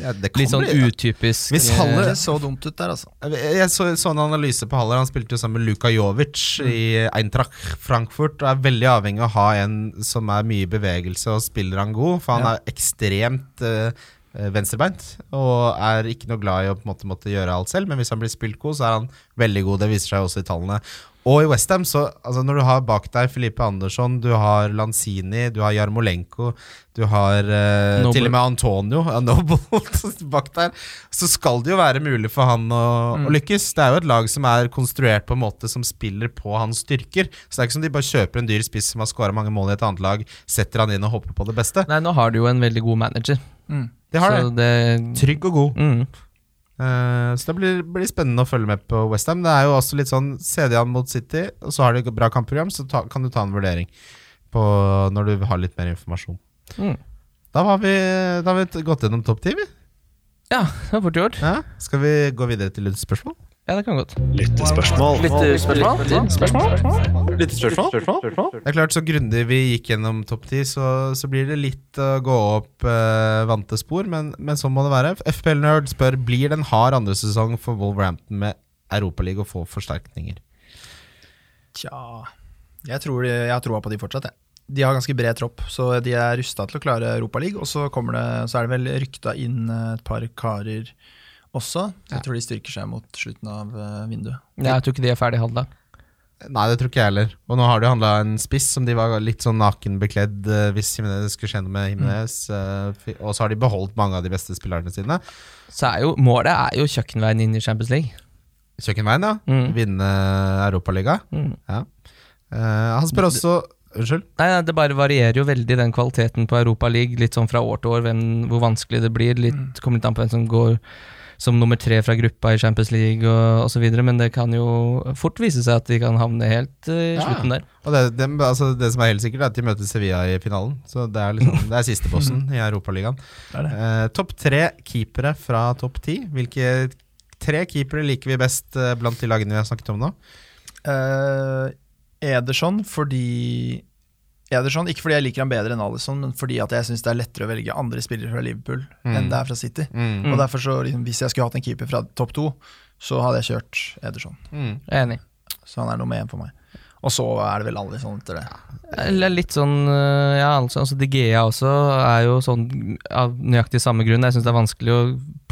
Ja, det Litt sånn bli- utypisk. Hvis Haller Det så dumt ut der, altså. Jeg så, så en analyse på Haller. Han spilte jo sammen med Luka Jovic i Eintracht Frankfurt. Og er veldig avhengig av å ha en som er mye i bevegelse og spiller han god. For han Ja. er ekstremt eh, eh, venstrebeint og er ikke noe glad i å på en måte måtte gjøre alt selv. Men hvis han blir spilt god, så er han veldig god. Det viser seg også i tallene. Og i Westham, så altså når du har bak deg Filipe Andersson, du har Lanzini, du har Jarmolenko, du har uh, til og med Antonio ja, Noble *laughs* bak der, så skal det jo være mulig for han å, Mm. å lykkes. Det er jo et lag som er konstruert på en måte som spiller på hans styrker. Så det er ikke som de bare kjøper en dyr spiss som har skåra mange mål i et annet lag, setter han inn og håper på det beste. Nei, nå har du jo en veldig god manager. Mm. Det har så det. det Trygg og god. mm. Eh, så det blir, blir spennende å følge med på Westham. Det er jo også litt sånn CD an mot City, og så har de et bra kampprogram, så ta, kan du ta en vurdering på når du har litt mer informasjon. Mm. Da har vi, da har vi gått gjennom topp ti, vi. Ja, det var fort gjort. Ja. Skal vi gå videre til lyttespørsmål? Ja, det kan godt. Lyttespørsmål. Lyttespørsmål? Det er klart, så grundig vi gikk gjennom topp ti, så, så blir det litt å gå opp eh, vante spor, men, men sånn må det være. FPL Nerd spør Blir det en hard andre sesong for Wolverhampton med Europaliga og få forsterkninger. Tja Jeg tror de, jeg har troa på de fortsatt, jeg. De har ganske bred tropp, så de er rusta til å klare Europaligaen. Og så, det, så er det vel rykta inn eh, et par karer også. Så jeg tror de styrker seg mot slutten av vinduet. Ja, Jeg tror ikke de er ferdig handla. Nei, det tror ikke jeg heller. Og nå har de handla en spiss som de var litt sånn nakenbekledd eh, hvis Jimenez skulle skje noe med Jimenez. Mm. og så har de beholdt mange av de beste spillerne sine. Så er jo målet er jo kjøkkenveien inn i Champions League. Kjøkkenveien, ja. Mm. Vinne Europaligaen. Mm. Ja. Uh, han spør også Unnskyld? Nei, nei, Det bare varierer jo veldig, den kvaliteten på Europa League, litt sånn fra år til år, hvem, hvor vanskelig det blir. Litt, Kommer litt an på hvem som går som nummer tre fra gruppa i Champions League og osv., men det kan jo fort vise seg at de kan havne helt eh, i Ja. slutten der. Og det, det, altså det som er helt sikkert, er at de møter Sevilla i finalen. Så det er, liksom, det er sistebossen *laughs* i Europaligaen. Eh, topp tre keepere fra topp ti. Hvilke tre keepere liker vi best eh, blant de lagene vi har snakket om nå? Eh, Ederson fordi Ederson, Ikke fordi jeg liker han bedre enn Alison, men fordi at jeg syns det er lettere å velge andre spillere fra Liverpool Mm. enn det er fra City. Mm. Og derfor så, liksom, Hvis jeg skulle hatt en keeper fra topp to, så hadde jeg kjørt Ederson. Mm. Jeg Enig. Så han er nummer én for meg. Og så er det vel alle sånn etter det. Litt sånn eh, Ja, altså, altså De Gea også er jo sånn av nøyaktig samme grunn. Jeg syns det er vanskelig å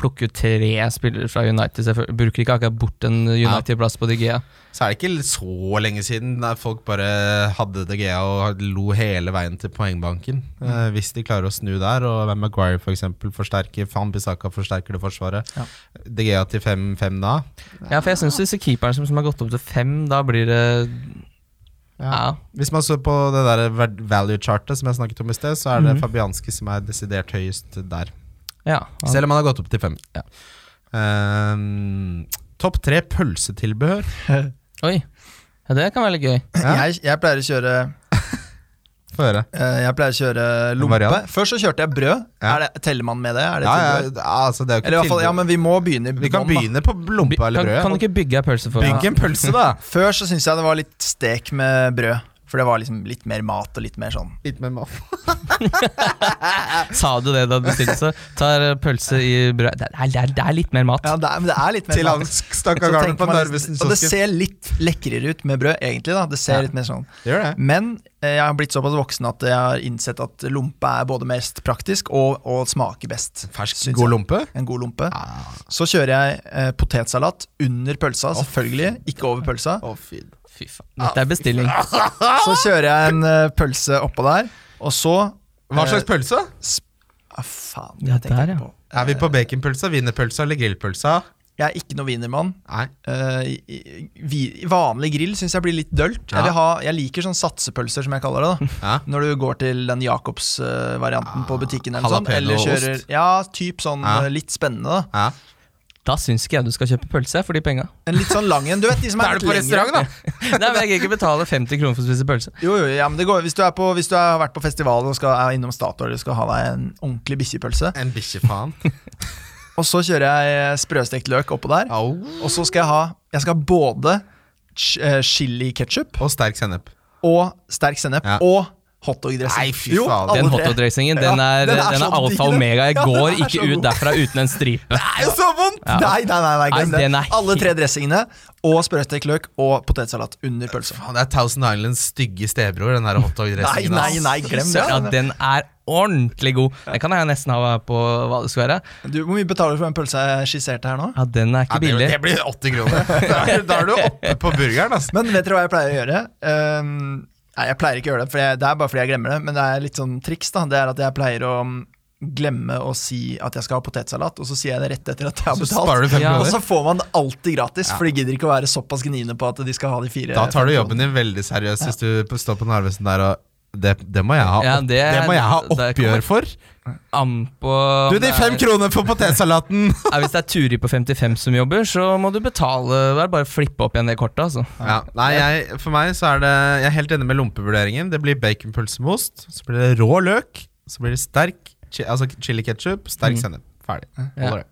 plukke ut tre spillere fra United. Så jeg bruker ikke akkurat bort en United-plass på De Gea. Så er det ikke så lenge siden der folk bare hadde De Gea og lo hele veien til poengbanken. Eh, hvis de klarer å snu der, og hvem Maguire f.eks. For forsterker, Fan Bissaka forsterker det forsvaret. Ja. De Gea til 5-5 da. Ja, for jeg syns disse keeperne som, som har gått opp til 5, da blir det Ja. Hvis man så på det der value-chartet som jeg snakket om i sted, så er det Mhm. Fabianski som er desidert høyest der. Ja. Selv om han har gått opp til fem. Ja. Um, Topp tre pølsetilbehør. *laughs* Oi. Ja, det kan være litt gøy. Ja. Jeg, jeg pleier å kjøre *laughs* Få høre. eh, Jeg pleier å kjøre lompe. Før så kjørte jeg brød. Ja. Er det, teller man med det? Er det Ja, ja, altså det er jo ikke Eller i hvert fall, ja, men vi må begynne i Vi kan da. begynne på lompa eller Kan, kan du ikke bygge ei pølse for Bygg en pølse, da! *laughs* Før så syns jeg det var litt stek med brød. For det var liksom litt mer mat og litt mer sånn Litt mer mat. *laughs* Sa du det da du bestilte så? Tar pølse i brød Det er, det er, det er litt mer mat. Ja, det er, men det er litt mer Til han stakkar karen på Narvesen kiosk. Og det ser litt lekrere ut med brød, egentlig. da Det ser Ja. litt mer sånn Det Gjør det. Men eh, jeg har blitt såpass voksen at jeg har innsett at lompe er både mest praktisk og, og smaker best. Fersk, god jeg. lompe. En god lompe. Så kjører jeg eh, potetsalat under pølsa, selvfølgelig. Ikke over pølsa. Å, fy. Fy faen. Dette er bestilling. *laughs* Så kjører jeg en eh, pølse oppå der, og så Hva slags eh, pølse? Ah, faen, Ja, jeg tenker der, ja. på Er vi på baconpølsa, wienerpølsa eller grillpølsa? Jeg er ikke noe wienermann. Nei. Eh, i- i- vi- vanlig grill syns jeg blir litt dølt. Ja. Jeg, vil ha, jeg liker sånn satsepølser, som jeg kaller det. da Ja. Når du går til den Jacobs-varianten på butikken, eller, sånn, eller Jalapeno-ost. kjører Ja, typ sånn Ja. eh, litt spennende. da Ja. Da syns ikke jeg du skal kjøpe pølse for de penga. En litt sånn lang en. Du vet de som er, er litt på lengre. restaurant, da! Nei, men Jeg gidder ikke betale 50 kroner for å spise pølse. Jo, jo, ja, men det går, hvis du, er på, hvis du har vært på festival og skal, er innom Statoil og skal ha deg en ordentlig bikkjepølse, En bikkjefaen. *laughs* og så kjører jeg sprøstekt løk oppå der, Au. og så skal jeg ha Jeg skal ha både ch eh, chili ketchup Og sterk sennep. og sterk sennep Ja. og hotdog-dressing. Nei, fy faen. Den hotdog-dressingen Ja, den er, den er den er alfa og omega. Jeg går ja, ikke ut derfra uten en stripe. Det er jo så vondt! Ja. Nei, nei, nei, nei, Nei, er Alle tre dressingene og sprøstekt løk og potetsalat under pølsa. Det er Thousand Islands stygge stebror, den hotdog-dressingen. nei, nei, nei, glem det. Ja, den er ordentlig god. Den kan jeg nesten ha på hva det skal være. Du, Hvor mye betaler du for den pølsa jeg skisserte her nå? Ja, Den er ikke billig. det blir 80 kroner. *laughs* Da er, du oppe på burgeren, altså. Men vet dere hva jeg pleier å gjøre? Ehm, nei, jeg pleier ikke å gjøre det, for jeg, det er bare fordi jeg glemmer det. Men det er litt sånn triks. da Det er at jeg pleier å mm, glemme å si at jeg skal ha potetsalat, og så sier jeg det rett etter at jeg har Så betalt. sparer du fem Ja. Og så får man det alltid gratis, Ja. for de gidder ikke å være såpass gniende på at de skal ha de fire. Da tar du jobben din veldig seriøst hvis du står på Narvesen der og det, det må jeg ha, Ja, det- det må jeg ha oppgjør for. An på Du, de fem kronene for potetsalaten! *laughs* Ja, Hvis det er Turi på 55 som jobber, så må du betale. Det er bare å flippe opp igjen det kortet. Altså. Ja, nei, jeg, for meg så er det Jeg er helt enig med lompevurderingen. Det blir baconpølse med ost, så blir det rå løk, så blir det sterk altså chili ketchup, sterk Mm. sennep. Ferdig. Holder det.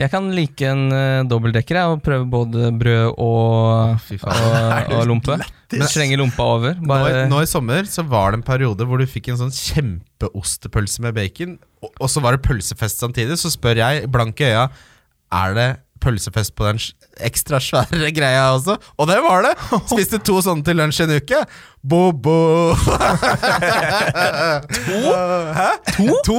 Jeg kan like en uh, dobbeltdekker og prøve både brød og, og, *laughs* og lompe. Men- Slenge lompa over. Nå, i- nå i sommer så var det en periode hvor du fikk en sånn kjempeostepølse med bacon, og, og så var det pølsefest samtidig. Så spør jeg, blanke øya, er det pølsefest på den ekstra svære greia også? Og det var det! Spiste to sånne til lunsj en uke. Bo-bo! to? Hæ? To? to?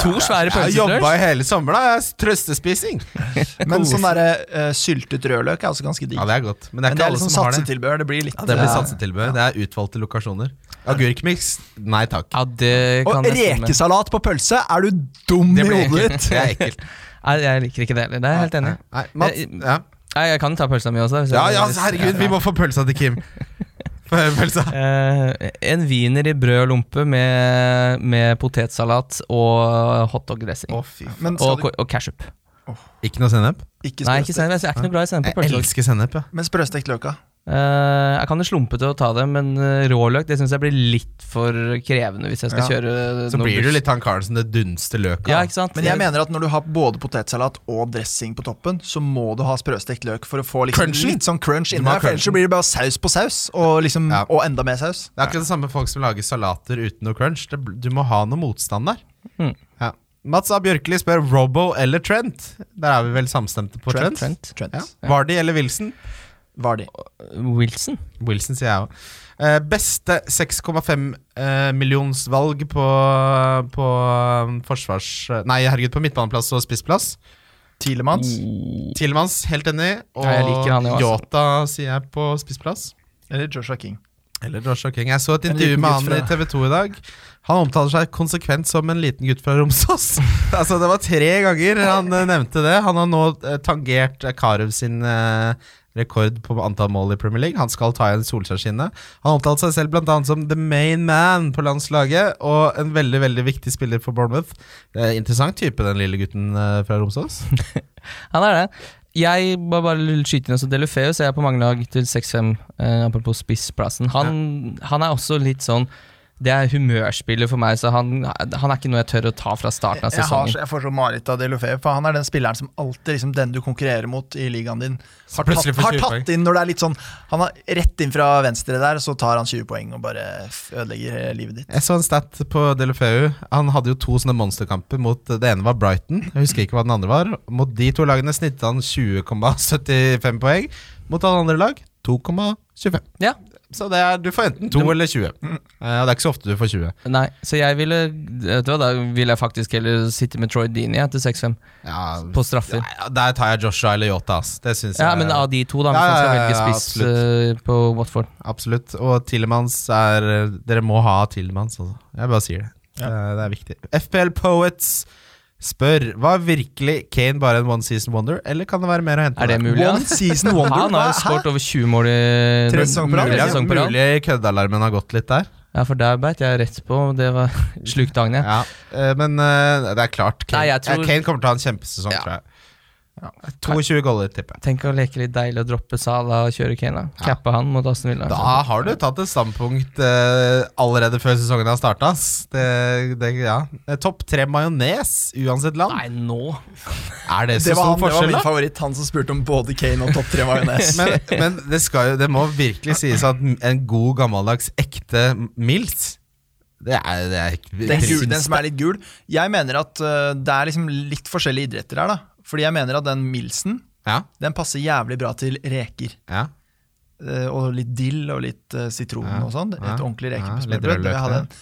To svære pølser jobba til lunsj. i hele sommer, da. Jeg- Trøstespising. *laughs* Men sånn der, uh, syltet rødløk er også ganske digg. Ja, det er godt. Men det er Men ikke det er alle liksom som har det. satsetilbehør. Det blir litt Ja, det blir satsetilbør, satsetilbud. Det er utvalgte lokasjoner. Agurkmiks, nei takk. Ja, det kan Og rekesalat på pølse, er du dum i hodet ditt? Det er ekkelt. Nei, jeg liker ikke det heller. Det er jeg helt enig. i. Nei, Mats, Jeg- ja. Nei, Jeg kan ta pølsa mi også. hvis Ja, jeg- ja, hvis- herregud, vi må få pølsa til Kim. *laughs* Få høre pølsa. Eh, en wiener i brød og lompe med, med potetsalat og hotdog-dressing. Å, fy faen. Men, skal og, du, og ketchup. Ikke noe sennep? ikke Nei, ikke sprøstekt, sennep. Jeg er ikke noe glad i sennep Jeg på pølse. elsker sennep, ja. men sprøstekt løka. Eh, jeg kan jo slumpe til å ta det, men eh, råløk det syns jeg blir litt for krevende hvis jeg skal Ja. kjøre Så blir du litt han karen som det dunster løk Ja? Men jeg mener at når du har både potetsalat og dressing på toppen, så må du ha sprøstekt løk for å få liksom litt sånn crunch inni. For ellers så blir det bare saus på saus, og, liksom, Ja. og enda mer saus. Det er ikke det samme folk som lager salater uten noe crunch. Det, du må ha noe motstand der. Mm. Ja. Mats A. Bjørkeli spør Robbo eller Trent. Der er vi vel samstemte på Trent. Trent. Trent. Ja. Vardy eller Wilson? Vardy. Wilson. Wilson, sier jeg òg. Eh, beste 6,5 eh, millionsvalg på, på um, forsvars... Nei, herregud, på midtbaneplass og spissplass. Tilemans. Tilemans, helt enig. Og Ja. Yota sier jeg på spissplass. Eller Joshua King. Eller Joshua King. Jeg så et intervju med han han i TV 2 i dag. Han omtaler seg konsekvent som en liten gutt fra Romsås. *laughs* altså Det var tre ganger han eh, nevnte det. Han har nå eh, tangert eh, Karev sin eh, rekord på antall mål i Premier League. Han skal ta igjen Solskjærskinnet. Han omtalte seg selv annet som the main man på landslaget, og en veldig veldig viktig spiller for Bournemouth. Eh, interessant type, den lille gutten eh, fra Romsås. *laughs* Han er det. Jeg må bare skyte inn også Delufeus. Jeg er på mange lag til 6-5, eh, apropos spissplassen. Han, han er også litt sånn Det er humørspiller for meg, så han, han er ikke noe jeg tør å ta fra starten av Jeg, har, sesongen. jeg får så mareritt av Delofeu, for han er den spilleren som alltid liksom, den du konkurrerer mot i ligaen din, har tatt, har tatt inn når det er litt sånn Han har rett inn fra venstre der, så tar han 20 poeng og bare ødelegger livet ditt. Jeg så en stat på Delofeu. Han hadde jo to sånne monsterkamper. Mot Det ene var Brighton. Jeg husker ikke hva den andre var. Mot de to lagene snittet han 20,75 poeng. Mot alle andre lag 2,25. Ja. Så det er, du får enten 2 eller 20. Mm. og det er ikke så ofte du får 20. Nei, så jeg ville vet du hva, Da ville jeg faktisk heller sitte med Troy Deeney ja, til 6-5, Ja, på straffer. ja, der tar jeg Joshua eller Yota. Det synes Ja, jeg men av de to, da, Ja, hvis man skal ja, ja, velge ja, spiss uh, på Watford. Absolutt. Og Tillemans er Dere må ha Tillemans, altså. Jeg bare sier det. Ja. Det, er- det er viktig. FPL Poets spør Var virkelig Kane bare en one season wonder, eller kan det være mer å hente? Er det mulig? One season *laughs* wonder. Han har jo skåret over 20 mål i Tre sesonger på rad, mulig køddealarmen har gått litt der. Ja, for der beit jeg rett på. Det var *laughs* slukte agnet. Ja, eh, Men eh, det er klart, Kane, Nei, tror- Kane kommer til å ha en kjempesesong, Ja. tror jeg. 22 goller, tipper jeg. Tenk å leke litt deilig og droppe Sala og kjøre Kane. da Cappe han mot Aston Villa. Da har du tatt et standpunkt uh, allerede før sesongen har starta. Det, det, ja. Eh, Topp tre majones uansett land. Nei, nå Er det så Det var, stor han, det var min favoritt, han som spurte om både Kane og topp tre majones. *laughs* Men, men det, skal jo, det må virkelig sies at en god, gammeldags, ekte Mills Det er, det er Den, gul, den som er litt gul. Jeg mener at uh, det er liksom litt forskjellige idretter her, da. Fordi jeg mener at den Milsen Ja, den passer jævlig bra til reker. ja. Eh, og litt dill og litt eh, sitron Ja, og sånn. Et ordentlig rekesmørbrød.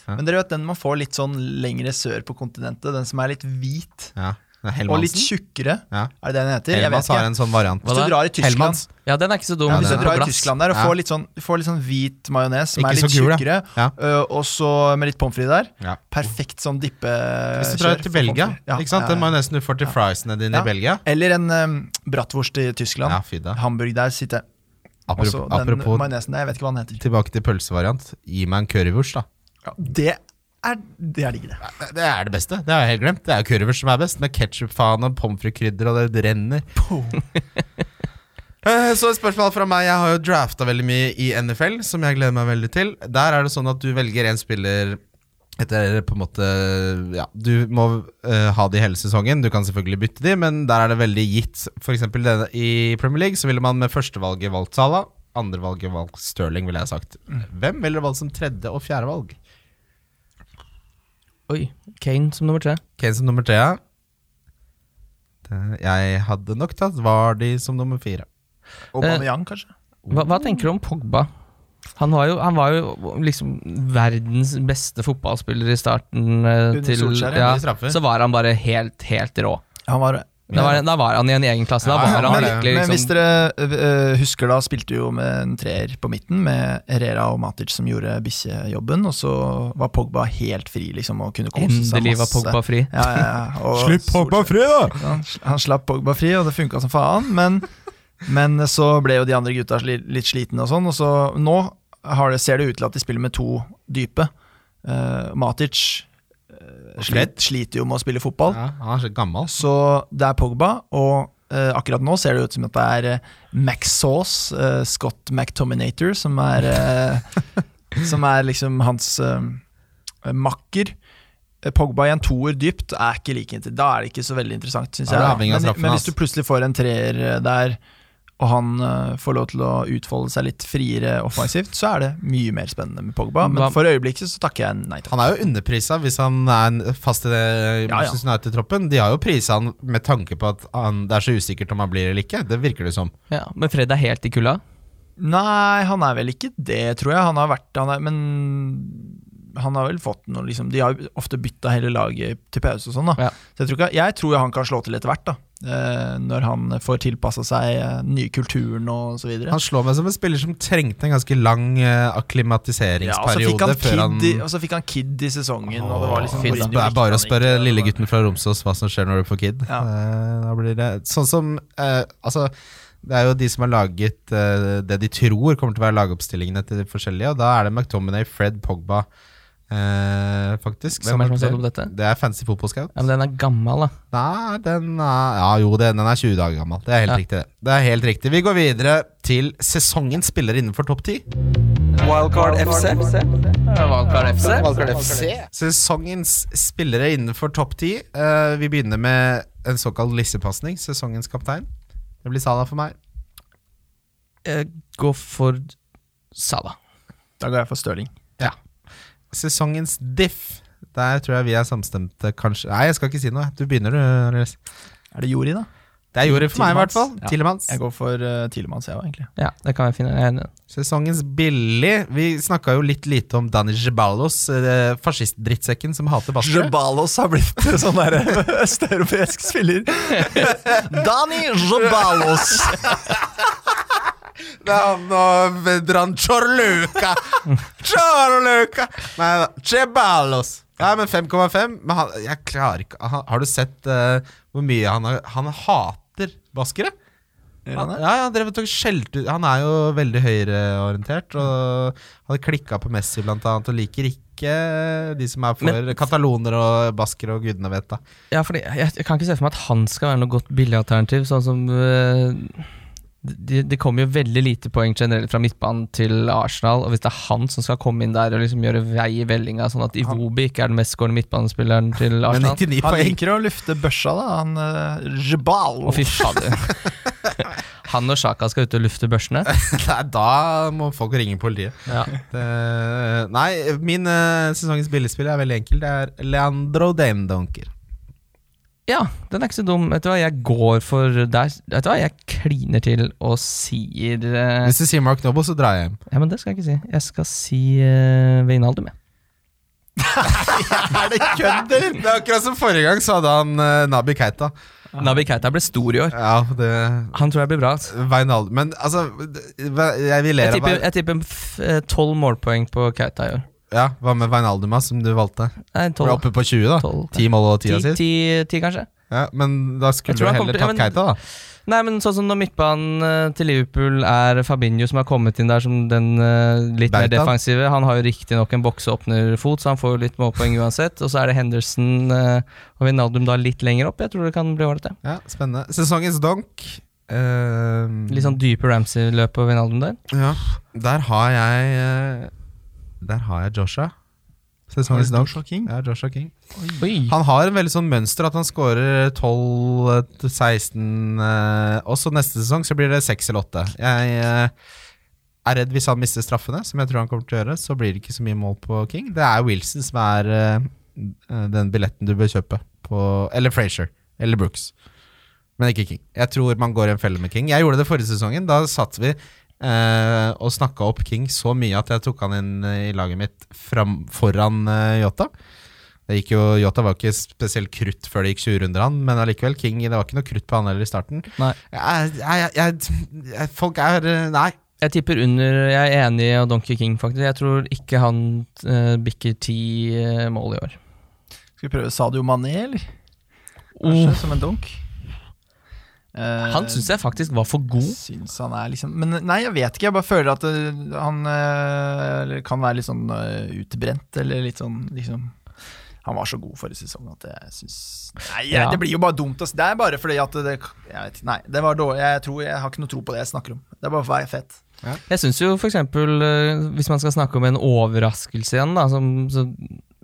Men dere vet den man får litt sånn lengre sør på kontinentet, den som er litt hvit ja. Det og litt tjukkere. Ja. Er det den heter? Jeg vet har ikke. en sånn variant. Hvis du drar i Tyskland. Ja, den er ikke så dum. ja, hvis du drar i. Tyskland der og Ja. får litt sånn, får litt sånn hvit majones som Ikke er litt gul, tjukkere, Ja. øh, og så med litt pommes frites der. Ja. Perfekt sånn dippe Hvis du drar til Belgia, ikke sant? den majonesen du får til friesene dine Ja. i Belgia. Eller en um, bratwurst i Tyskland. Ja. Hamburg der sitter Apropos, også den apropos der. Jeg vet ikke hva den heter. tilbake til pølsevariant. Gi meg en currywurst, da. Ja, det er det er digg, det. Det er det beste. Det har jeg helt glemt. Det er currywurst som er best, med ketsjup-faen og pommes frites-krydder, og det renner. *laughs* Eh, Så et spørsmål fra meg. Jeg har jo drafta veldig mye i NFL, som jeg gleder meg veldig til. Der er det sånn at du velger en spiller etter på en måte Ja, du må uh, ha de hele sesongen. Du kan selvfølgelig bytte de, men der er det veldig gitt. Eksempel I Premier League så ville man med førstevalget valgt Salah. Andrevalget valgt Sterling, ville jeg sagt. Hvem ville valgt som tredje og fjerde valg? Oi, Kane som nummer tre. Kane som nummer tre. ja. Det- Jeg hadde nok tatt Vardy som nummer fire. Aubameyang, kanskje? Hva, hva tenker du om Pogba? Han var, jo, han var jo liksom verdens beste fotballspiller i starten. eh, til, Solskjær, ja, ja, mye straffer. så var han bare helt, helt rå. Han var Da var, da var han i en egen klasse. Da var ja, han men- virkelig Men hvis liksom dere øh, husker, da spilte jo med en treer på midten, med Herrera og Matic som gjorde bikkjejobben, og så var Pogba helt fri, liksom, og kunne kose seg Endelig var. Pogba fri. Ja, ja, ja. og *laughs* fri, da! Han, han slapp Pogba fri, og det funka som faen, men, men så ble jo de andre gutta litt slitne og sånn, og så nå har det, ser det ut til at de spiller med to dype. Uh, Matic uh, sliter jo med å spille fotball. Ja, han er så gammel. Så det er Pogba, og Uh, akkurat nå ser det ut som at det er uh, Max Sauce, uh, Scott McTominator, som er eh, Som er liksom hans makker. Pogba i en toer dypt er ikke like Da er det ikke så veldig interessant, syns jeg. Men, men hvis du plutselig får en treer der, og han eh, får lov til å utfolde seg litt friere offensivt, så er det mye mer spennende med Pogba. Men for øyeblikket så takker jeg nei takk. Han er jo underprisa hvis han er fast i det Ja, ja. United-troppen. De har jo prisa han med tanke på at han, det er så usikkert om han blir eller ikke. Det virker det som. Ja, men Fred er helt i kulda. Nei, han er vel ikke det, tror jeg. Han har vært han er, Men han har vel fått noe liksom, De har jo ofte bytta hele laget til pause og sånn. da Ja. Så jeg tror, ikke, jeg tror han kan slå til etter hvert. da Når han får tilpassa seg eh, den nye kulturen og så videre. Han slår meg som en spiller som trengte en ganske lang akklimatiseringsperiode. Ja, og så han i, og så fikk han kid i sesongen. og det var liksom Åh, Det er bare å spørre lillegutten fra Romsås hva som skjer når du får kid. Ja. Eh, det Sånn som eh, Altså, det er jo de som har laget eh, det de tror kommer til å være lagoppstillingene til de forskjellige, og da er det McTominay, Fred, Pogba, eh, faktisk. Hvem er det som har satt opp dette? Det er Fancy Football Scout. Ja, men den er gammel, da. Nei, den er Ja, jo, det, den er 20 dager gammel. Det er helt Ja. riktig, det. Det er helt riktig. Vi går videre til sesongens spillere innenfor topp 10. Wildcard FC. Wildcard FC. Sesongens spillere innenfor topp 10. Eh, vi begynner med en såkalt lissepasning. Sesongens kaptein. Det blir Salah for meg. Jeg Gå for Salah. Da går jeg for Stirling. Sesongens diff. Der tror jeg vi er samstemte, kanskje. Nei, jeg skal ikke si noe. Du begynner, du. Andreas. Er det Jori, da? Det er Jori for meg, i hvert fall. Ja. Tilemanns. Jeg går for uh, Tilemans, jeg òg, egentlig. Ja, det kan jeg finne. Jeg. Sesongens billig. Vi snakka jo litt lite om Dani Jebalos, eh, fascistdrittsekken som hater basket Jebalos har blitt *laughs* sånn der østeuropeisk spiller. *laughs* Dani Jebalos! *laughs* Og Vedran Chorluca. Chorluca! Nei da. Ceballos. Nei, men 5,5. Men han, jeg klarer ikke han, Har du sett uh, hvor mye han har Han hater baskere? Han, ja, ja, han drev og skjelte ut Han er jo veldig høyreorientert og hadde klikka på Messi blant annet, og liker ikke de som er for Men- kataloner og baskere og gudene vet da. Ja, fordi jeg, jeg kan ikke se for meg at han skal være noe godt billigalternativ. Sånn som øh, det de kommer jo veldig lite poeng generelt fra midtbanen til Arsenal. Og hvis det er han som skal komme inn der og liksom gjøre vei i vellinga, sånn at Iwobi ikke er den mest skårende midtbanespilleren *laughs* til Men Arsenal 99 Han liker å lufte børsa, da. Han uh, Jebal. Å, fy fader. *laughs* Han og Sjaka skal ut og lufte børsene. *laughs* Nei, da må folk ringe politiet. Ja. Det, nei, min uh, sesongens billigspill er veldig enkel. Det er Leandro Dendonker. Ja, den er ikke så dum. Vet du hva, jeg går for der. Vet du hva, jeg kliner til og sier øh, Hvis du sier Mark Noble, så drar jeg hjem. Ja, men det skal jeg ikke si. Jeg skal si uh, Veinaldum, jeg. *laughs* er det kødd, eller? Det er akkurat som forrige gang, så hadde han uh, Nabi Keita. Nabi Keita ble stor i år. Ja, det Han tror jeg blir bra. altså. Wijnaldum. Men altså, hva- jeg vil le Jeg av tipper, jeg tipper f- eh, 12 målpoeng på Keita i år. Ja, Hva med Wijnaldum, da, som du valgte? Nei, Du er oppe på 20, da? 12. 10 mål og 10 10, assist? 10, 10 kanskje? Ja, men da skulle du heller tatt ja, men- Keita, da. Nei, men sånn som når midtbanen eh, til Liverpool er Fabinho som har kommet inn der som den eh, litt mer defensive. Han har jo riktignok en bokseåpnerfot, så han får jo litt målpoeng uansett. Og så er det Henderson eh, og Wijnaldum da litt lenger opp. Jeg tror det kan bli ålreit, det. Ja, Spennende. Sesongens donk. Uh, Litt sånn dype Ramsey-løp på Wijnaldum der. Ja, der har jeg Der har jeg Joshua. Sesongens dag. Joshua King? Ja, Joshua King. Oi! Han har en veldig sånn mønster at han scorer 12-16, eh, og så neste sesong så blir det 6 eller 8. Jeg eh, er redd hvis han mister straffene, som jeg tror han kommer til å gjøre, så blir det ikke så mye mål på King. Det er Wilson som er eh, den billetten du bør kjøpe på Eller Frazier. Eller Brooks. Men ikke King. Jeg tror man går i en felle med King. Jeg gjorde det forrige sesongen. Da satt vi eh, og snakka opp King så mye at jeg tok han inn eh, i laget mitt fram, foran eh, Jota. Det gikk jo, Jota var ikke spesielt krutt før det gikk 20 runder, han, men allikevel, King Det var ikke noe krutt på han heller i starten. Nei. Jeg, jeg, jeg, jeg, folk er Nei. Jeg tipper under Jeg er enig i Donkey King, faktisk. Jeg tror ikke han eh, bikker ti mål i år. Skal vi prøve Sadio Mané, eller? Kanskje, som en donk? Eh, Han syns jeg faktisk var for god. Synes han er liksom Men nei, jeg vet ikke. Jeg bare føler at eh, han uh, kan være litt sånn uh, utbrent, eller litt sånn liksom Han var så god forrige sesong at jeg syns Nei, Ja. det blir jo bare dumt. Det er bare fordi at det Jeg vet. Nei, det var dårlig. Jeg, tror, jeg har ikke noe tro på det jeg snakker om. Det er bare for å være fett. Jeg syns jo eh, hvis man skal snakke om en overraskelse igjen, da, som, så,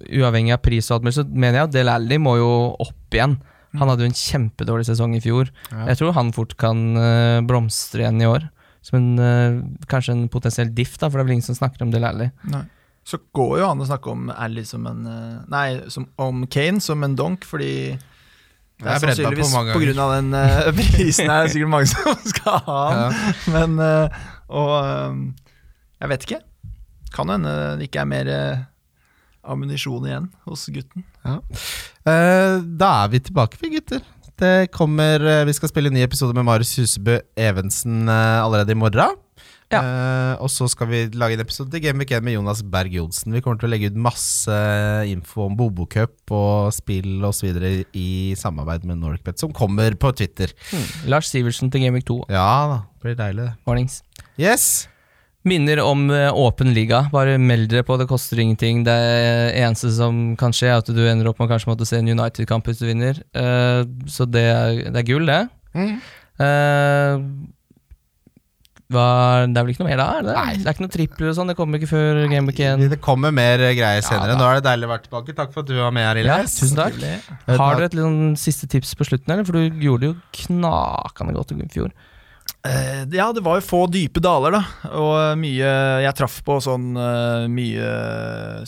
uavhengig av pris og alt mulig, så mener jeg at Del Alli må jo opp igjen. Han hadde jo en kjempedårlig sesong i fjor. Ja. Jeg tror han fort kan uh, blomstre igjen i år. Som en, uh, kanskje en potensiell diff, da, for det er vel ingen som snakker om Del Alli. Så går jo an å snakke om Ally som en eh, Nei, som, om Kane som en donk, fordi det er på sannsynligvis mange på grunn av den uh, prisen er det sikkert mange som *laughs* skal ha han. Men uh, Og um, jeg vet ikke. Kan hende det ikke er mer uh, ammunisjon igjen hos gutten. Eh, da er vi tilbake, vi gutter. Det kommer, eh, Vi skal spille en ny episode med Marius Husebø Evensen eh, allerede i morgen. Ja. Uh, og så skal vi lage en episode til Game Week 1 med Jonas Berg Johnsen. Vi kommer til å legge ut masse info om Bobo Cup og spill osv. i samarbeid med NoricBet, som kommer på Twitter. Lars Sivertsen til Game Week 2. Ja da, det blir deilig, det. Mornings. Yes! Minner om eh, åpen liga. Bare meld dere på, det koster ingenting. Det eneste som kan skje, er at du ender opp med kanskje måtte se en United-kamp hvis du vinner. Uh, så det er, det er gull, det. Mm. Uh, hva, det er vel ikke noe mer da? Er det? Nei. det er ikke noe tripler og sånn. Det kommer ikke før Gameweek 1. Det kommer mer greier senere. Ja, Nå er det deilig å være tilbake. Takk for at du var med her, Ja, tusen takk. Har du et litt sånn siste tips på slutten, eller? For du gjorde det jo knakende godt i fjor. Eh, ja, det var jo få dype daler, da. Og mye Jeg traff på sånn eh, mye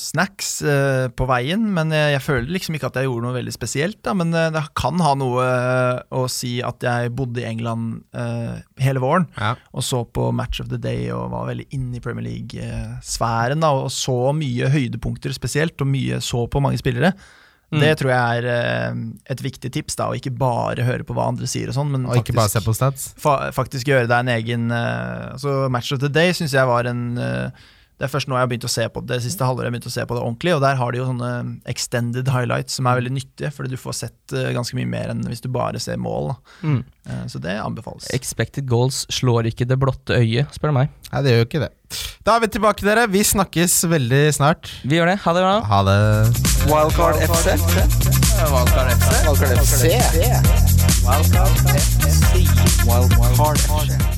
snacks eh, på veien, men jeg, jeg føler liksom ikke at jeg gjorde noe veldig spesielt. Da, men eh, det kan ha noe eh, å si at jeg bodde i England uh, hele våren Ja. og så på Match of the Day og var veldig inne i Premier League-sfæren. da, Og så mye høydepunkter spesielt, og mye så på mange spillere. Mm. Det tror jeg er eh, et viktig tips, da, å ikke bare høre på hva andre sier og sånn, men Og ikke bare se på stats. fa faktisk gjøre deg en egen eh, altså Match of the Day syns jeg var en eh, Det er først nå jeg har begynt å se på det, det siste halvåret jeg har begynt å se på det ordentlig, og der har de jo sånne extended highlights som er veldig nyttige, fordi du får sett eh, ganske mye mer enn hvis du bare ser mål. Da. Mm. Eh, så det anbefales. Expected goals slår ikke det blotte øyet, spør du meg. Nei, det gjør jo ikke det. Da er vi tilbake, dere. Vi snakkes veldig snart. Vi gjør det. Ha det bra. Ha det. Wildcard FC. Wildcard FC. Wildcard FC. Wildcard FC. Wildcard FC.